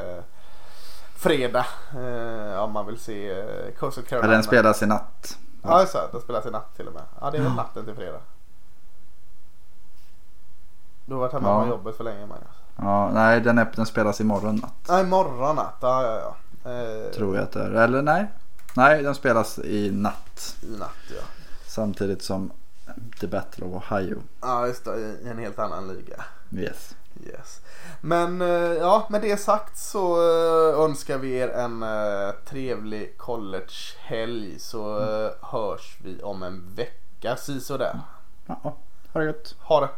fredag. Eh, om man vill se eh, Coastal Ja, Carolina. den spelas i natt. Ja just det, den spelas i natt till och med. Ja det är väl natten till fredag. Du har varit hemma Ja. med jobbet för länge Magnus. Ja, nej den, är, den spelas imorgon natt. Nej imorgon natt. Ja ja ja. Eh, Tror jag att det är. Eller nej. Nej, den spelas i natt. I natt ja. Samtidigt som The Battle of Ohio. Ja just det, i en helt annan liga. Yes. Yes. Men eh, ja, med det sagt så eh, önskar vi er en eh, trevlig collegehelg så eh, hörs vi om en vecka, si sådär. Ja, ha det gött. Ha det!